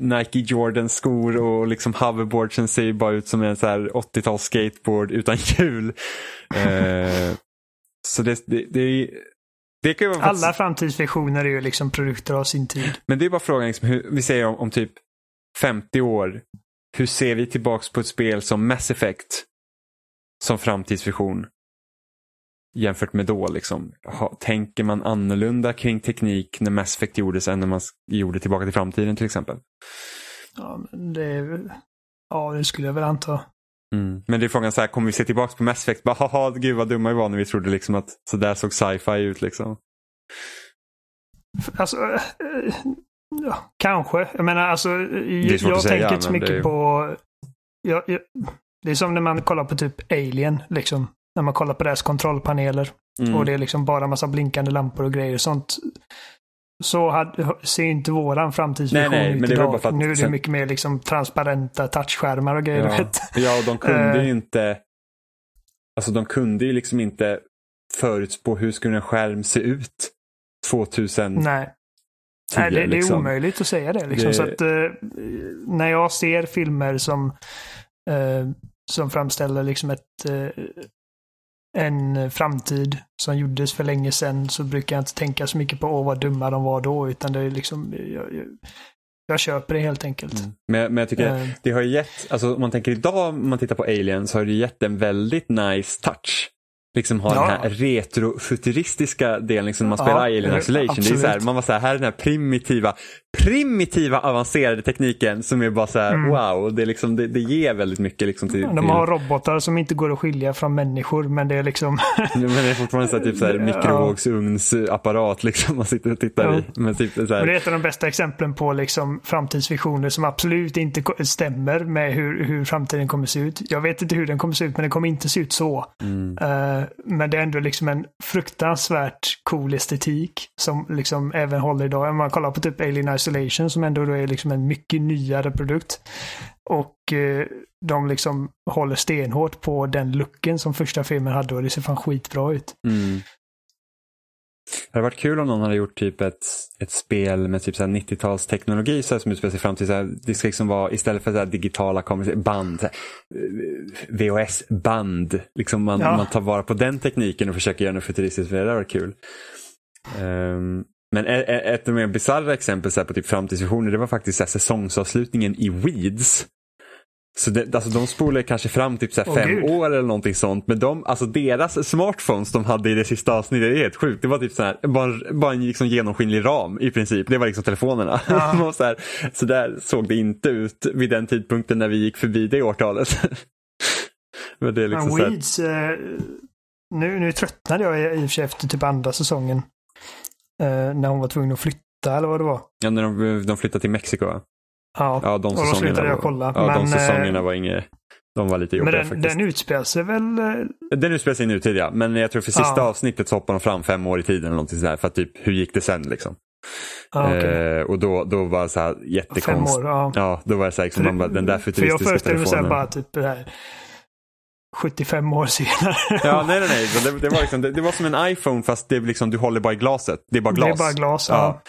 Nike Jordan skor och liksom hoverboardsen ser ju bara ut som en så här 80-tals skateboard utan hjul. eh, så det, det, det, är- det kan ju vara Alla framtidsvisioner är ju liksom produkter av sin tid. Men det är bara frågan, liksom, hur, vi säger om, om typ 50 år, hur ser vi tillbaks på ett spel som Mass Effect som framtidsvision? Jämfört med då, liksom. Ha, tänker man annorlunda kring teknik när Mass Effect gjordes än när man gjorde Tillbaka till framtiden till exempel? Ja, men det är väl... Ja, det skulle jag väl anta. Mm. Men det är frågan, så här, kommer vi se tillbaka på Mass Effect? Bara, haha, gud vad dumma vi var när vi trodde liksom att så där såg sci-fi ut. Liksom. Alltså, eh, ja, kanske. Jag menar, alltså, jag, svårt jag att säga, tänker inte så mycket är- på... Jag, jag, det är som när man kollar på typ Alien, liksom. När man kollar på deras kontrollpaneler. Mm. Och det är liksom bara massa blinkande lampor och grejer och sånt. Så hade, ser inte våran framtidsvision Nej, nej, ut men det idag. bara att nu är det sen- mycket mer liksom transparenta touchskärmar och grejer. Ja, vet. ja och de kunde Eh. ju inte Alltså de kunde ju liksom inte förutspå hur skulle en skärm se ut 2010. Nej. Nej, det, det är liksom. omöjligt att säga det. Liksom. Det- Så att, eh, när jag ser filmer som, eh, som framställer liksom ett, eh, en framtid som gjordes för länge sedan så brukar jag inte tänka så mycket på åh vad dumma de var då. Utan det är liksom, jag, jag, jag köper det helt enkelt. Mm. Men, men jag tycker Eh. det har gett, alltså om man tänker idag om man tittar på Alien så har det gett en väldigt nice touch. Liksom ha Ja. den här retrofuturistiska delen liksom man Ja, spelar Alien eh, Isolation. Det är så här, man var så här, här är den här primitiva, primitiva avancerade tekniken som är bara så här Mm. wow. Det, är liksom, det, det ger väldigt mycket liksom till, De till har robotar som inte går att skilja från människor men det är liksom Men det är fortfarande så här, typ så här, mikrovågsugnsapparat liksom man sitter och tittar i. Men typ så Och det här, är ett av de bästa exemplen på liksom framtidsvisioner som absolut inte stämmer med hur, hur framtiden kommer se ut. Jag vet inte hur den kommer se ut, men den kommer inte se ut så. mm, Eh, men det är ändå liksom en fruktansvärt cool estetik som liksom även håller idag. Om man kollar på typ Alien Isolation som ändå då är liksom en mycket nyare produkt. Och eh, de liksom håller stenhårt på den looken som första filmen hade och det ser fan skitbra ut. mm. Det hade varit kul om någon hade gjort typ ett, ett spel med typ så här 90-talsteknologi så här, som utspelar sig. Så här, det ska liksom vara istället för så digitala kameror, band, eh, VHS-band. Liksom man, Ja. man tar vara på den tekniken och försöker göra något futuristiskt. Det hade varit kul. Ehm, men ett av de mer bisarra exempel på typ framtidsvisioner det var faktiskt så här, säsongsavslutningen i Weeds. Så det, alltså de spolar kanske fram typ så här Åh, fem gud. år eller någonting sånt. Men de, alltså deras smartphones de hade i det sista avsnittet, det är helt sjukt. Det var typ så här, bara, bara en liksom genomskinlig ram i princip. Det var liksom telefonerna. Ja. Så, här, så där såg det inte ut vid den tidpunkten när vi gick förbi det årtalet. Men det är liksom Men Weeds, eh, nu, nu tröttnade jag i och för sig efter typ andra säsongen. Eh, när hon var tvungen att flytta eller vad det var. ja, när de, de flyttade till Mexiko va? Ja, Ja, de och då slutade jag kolla. Ja, de men, eh, säsongerna var inget, de var lite men jobbiga den, faktiskt. den utspelar sig väl... eh, Den utspelar sig i nutid ja, men jag tror för sista Ja. avsnittet så hoppar de fram fem år i tiden eller någonting sådär för att typ hur gick det sen liksom. Ja, okej. eh, och då, då var det så här Fem jättekonstigt. år, ja. Ja, då var det så här, liksom, man bara, den där För jag futuristiska föreställer mig telefonen. bara typ det här 75 år senare. Ja, nej, nej, nej. Det, det, var liksom, det, det var som en iPhone fast det liksom, du håller bara i glaset. Det är bara glas. Det är bara glas. Ja.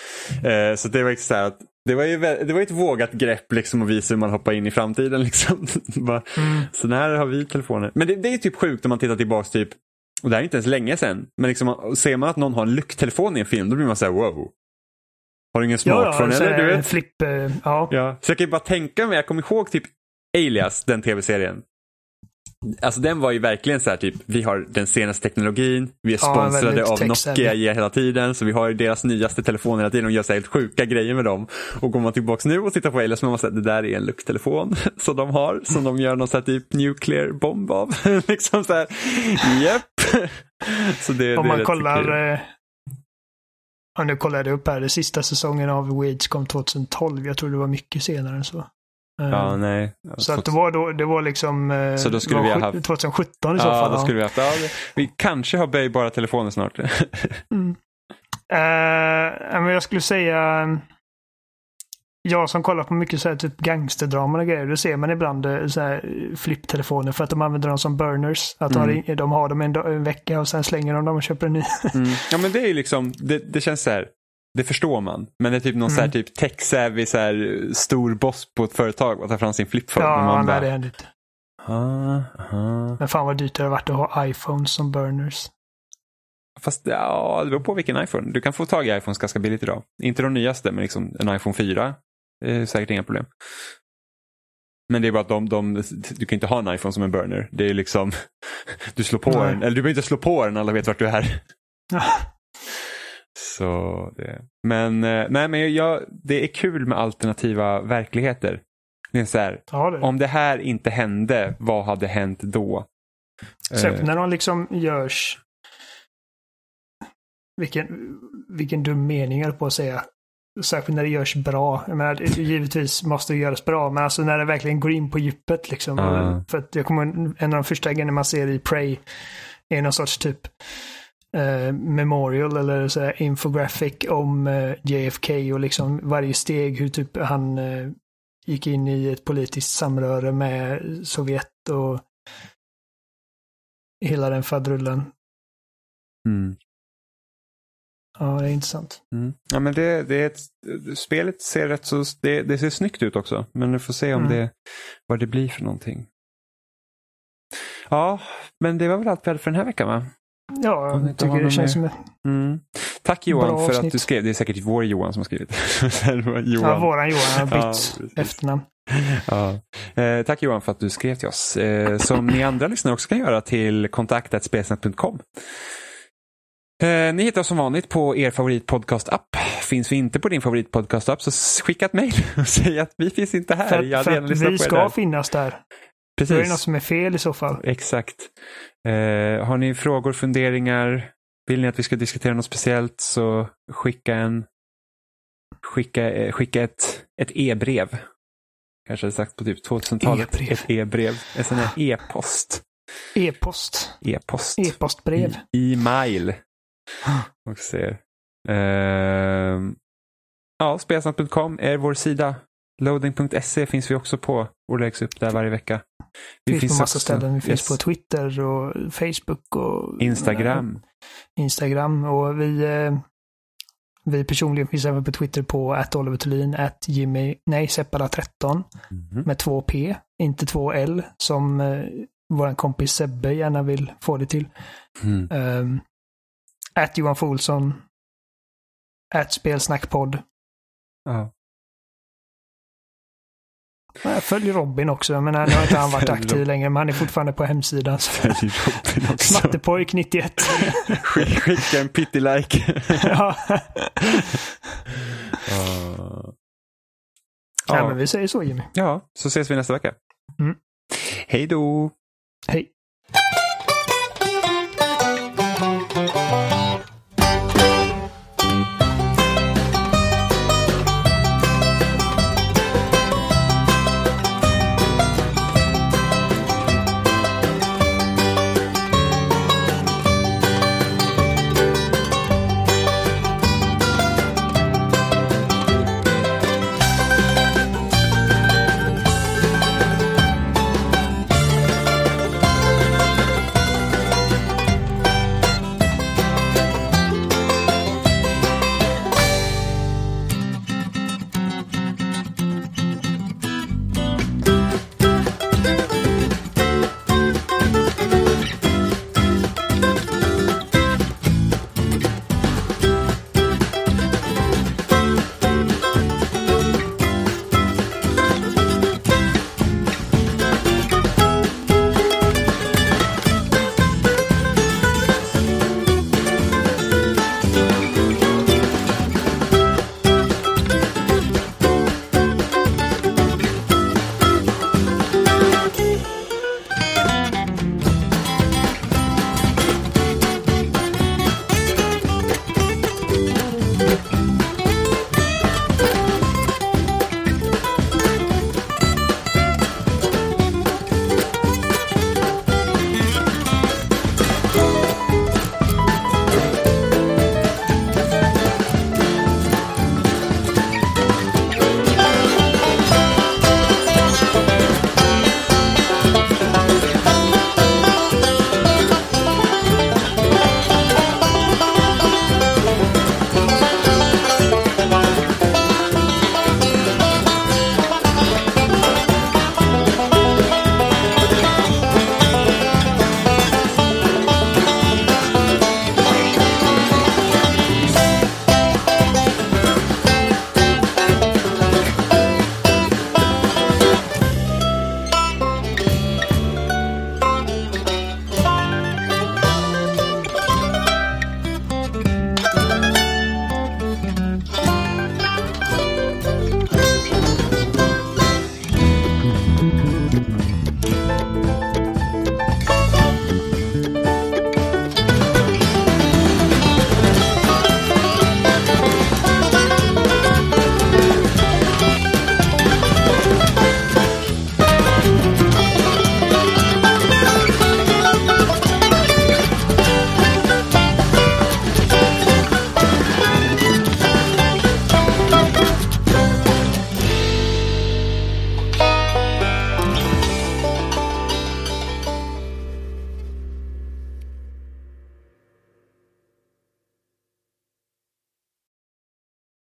Ja. Eh, så det var liksom så här att Det var ju det var ett vågat grepp liksom att visa hur man hoppar in i framtiden. Liksom. Bara, Mm. Så här har vi telefoner. Men det, det är typ sjukt om man tittar tillbaks typ, och det här är inte ens länge sedan, men liksom, ser man att någon har en lucktelefon i en film då blir man så här wow. Har du ingen smartphone så eller? Du vet? Flipp, eh, ja. Ja. Så jag kan ju bara tänka mig, jag kommer ihåg typ Alias, den tv-serien. Alltså den var ju verkligen så här typ, vi har den senaste teknologin, vi är Ja, sponsrade av. Nokia hela tiden, så vi har deras nyaste telefoner hela tiden och gör så helt sjuka grejer med dem. Och går man tillbaka nu och tittar på Alias, så man säga det där är en lucktelefon som de har, som de gör någon så här typ nuclear bomb av. liksom så här, japp. Så det, Om det man kollar... Eh, nu kollade jag upp här. Den sista säsongen av Weeds kom 2012. Jag tror det var mycket senare än så. Ja, nej. så att det var, då, det var liksom... Eh, Så då skulle vi ha haft- 2017 i så Ja, fall. då skulle vi haft, ja, vi kanske har böjbara telefoner snart. Mm. Eh, men jag skulle säga... Jag som kollar på mycket så här, typ gangsterdrama och grejer, då ser man ibland eh, så här, eh, flipptelefoner för att de använder dem som burners. Att de, har, Mm. de har dem en, en vecka och sen slänger de dem och köper en ny. Mm. Ja men det är ju liksom, det, det känns så här, det förstår man. Men det är typ någon så här Mm. typ tech-savvy så här, stor boss på ett företag och tar fram sin flipphone. Ja, man nej, bara, det händer inte. ah, aha. Men fan vad dyrt det har varit att ha iPhones som burners. Fast ja, det beror på vilken iPhone. Du kan få tag i iPhones ganska billigt idag. Inte de nyaste, men liksom en iPhone 4 är säkert inga problem. Men det är bara att de, de, du kan inte ha en iPhone som en burner. Det är liksom, du slår på Nej. den, eller du behöver inte slå på den, alla vet vart du är. Ja. Så det. Men, eh, nej, men jag, det är kul med alternativa verkligheter. Det är så här, det. om det här inte hände, vad hade hänt då? Särskilt Eh, när de liksom görs... Vilken, vilken dum mening jag på att säga. Särskilt när det görs bra. Jag menar, givetvis måste det göras bra, men alltså när det verkligen går in på djupet liksom. Ja. För att jag kommer en av de första grejerna man ser i Prey är någon sorts typ eh, memorial eller så här infographic om eh, JFK och liksom varje steg hur typ han eh, gick in i ett politiskt samröre med Sovjet och hela den fadrullen. mm. Ja, det är intressant. Mm. Ja, men det, det är ett, spelet ser rätt så, det, det ser snyggt ut också. Men vi får se om Mm. det, vad det blir för någonting. Ja, men det var väl allt vi hade för den här veckan va? Ja, jag tycker det känns mer- som ett Mm. Tack Johan Bra för att avsnitt. du skrev. Det är säkert vår Johan som har skrivit. Det Johan. Ja, våran Johan har Ja, bytt precis. efternamn. Ja. Eh, tack Johan för att du skrev till oss. Eh, som ni andra lyssnare också kan göra till kontaktatspelsnet.com. Eh, ni hittar oss som vanligt på er favoritpodcast-app. Finns vi inte på din favoritpodcast-app så skicka ett mejl och säg att vi finns inte här. För, Jag hade för att vi ska där. finnas där. Då är det något Precis, som är fel i så fall. exakt. Eh, har ni frågor, funderingar, vill ni att vi ska diskutera något speciellt så skicka en skicka, eh, skicka ett, ett e-brev. Kanske sagt på typ 2000-talet. E-brev. Ett e-brev. En sån här e-post. E-post. E-post. E-postbrev. I- E-mail. Och ser. Ehm, ja, spelsnack.com är vår sida. Loading.se finns vi också på och läggs upp där varje vecka. Vi finns på massa också- ställen. Vi finns yes, på Twitter och Facebook och Instagram. Instagram och vi, eh, vi personligen finns även på Twitter på att Oliver Thulin, att Jimmy, nej, Seppala13 Mhm. med två P, inte två L som eh, vår kompis Sebbe gärna vill få det till. Mm. Um, att Johan Folsson, att Spelsnackpodd. Ja. Jag följer Robin också, men nu har inte han varit aktiv längre, men han är fortfarande på hemsidan. Smattepojk 91. Skick- Skicka en pitty-like. ja. Ja. ja, men vi säger så Jimmy. ja, så ses vi nästa vecka. Mm. Hej då! Hej.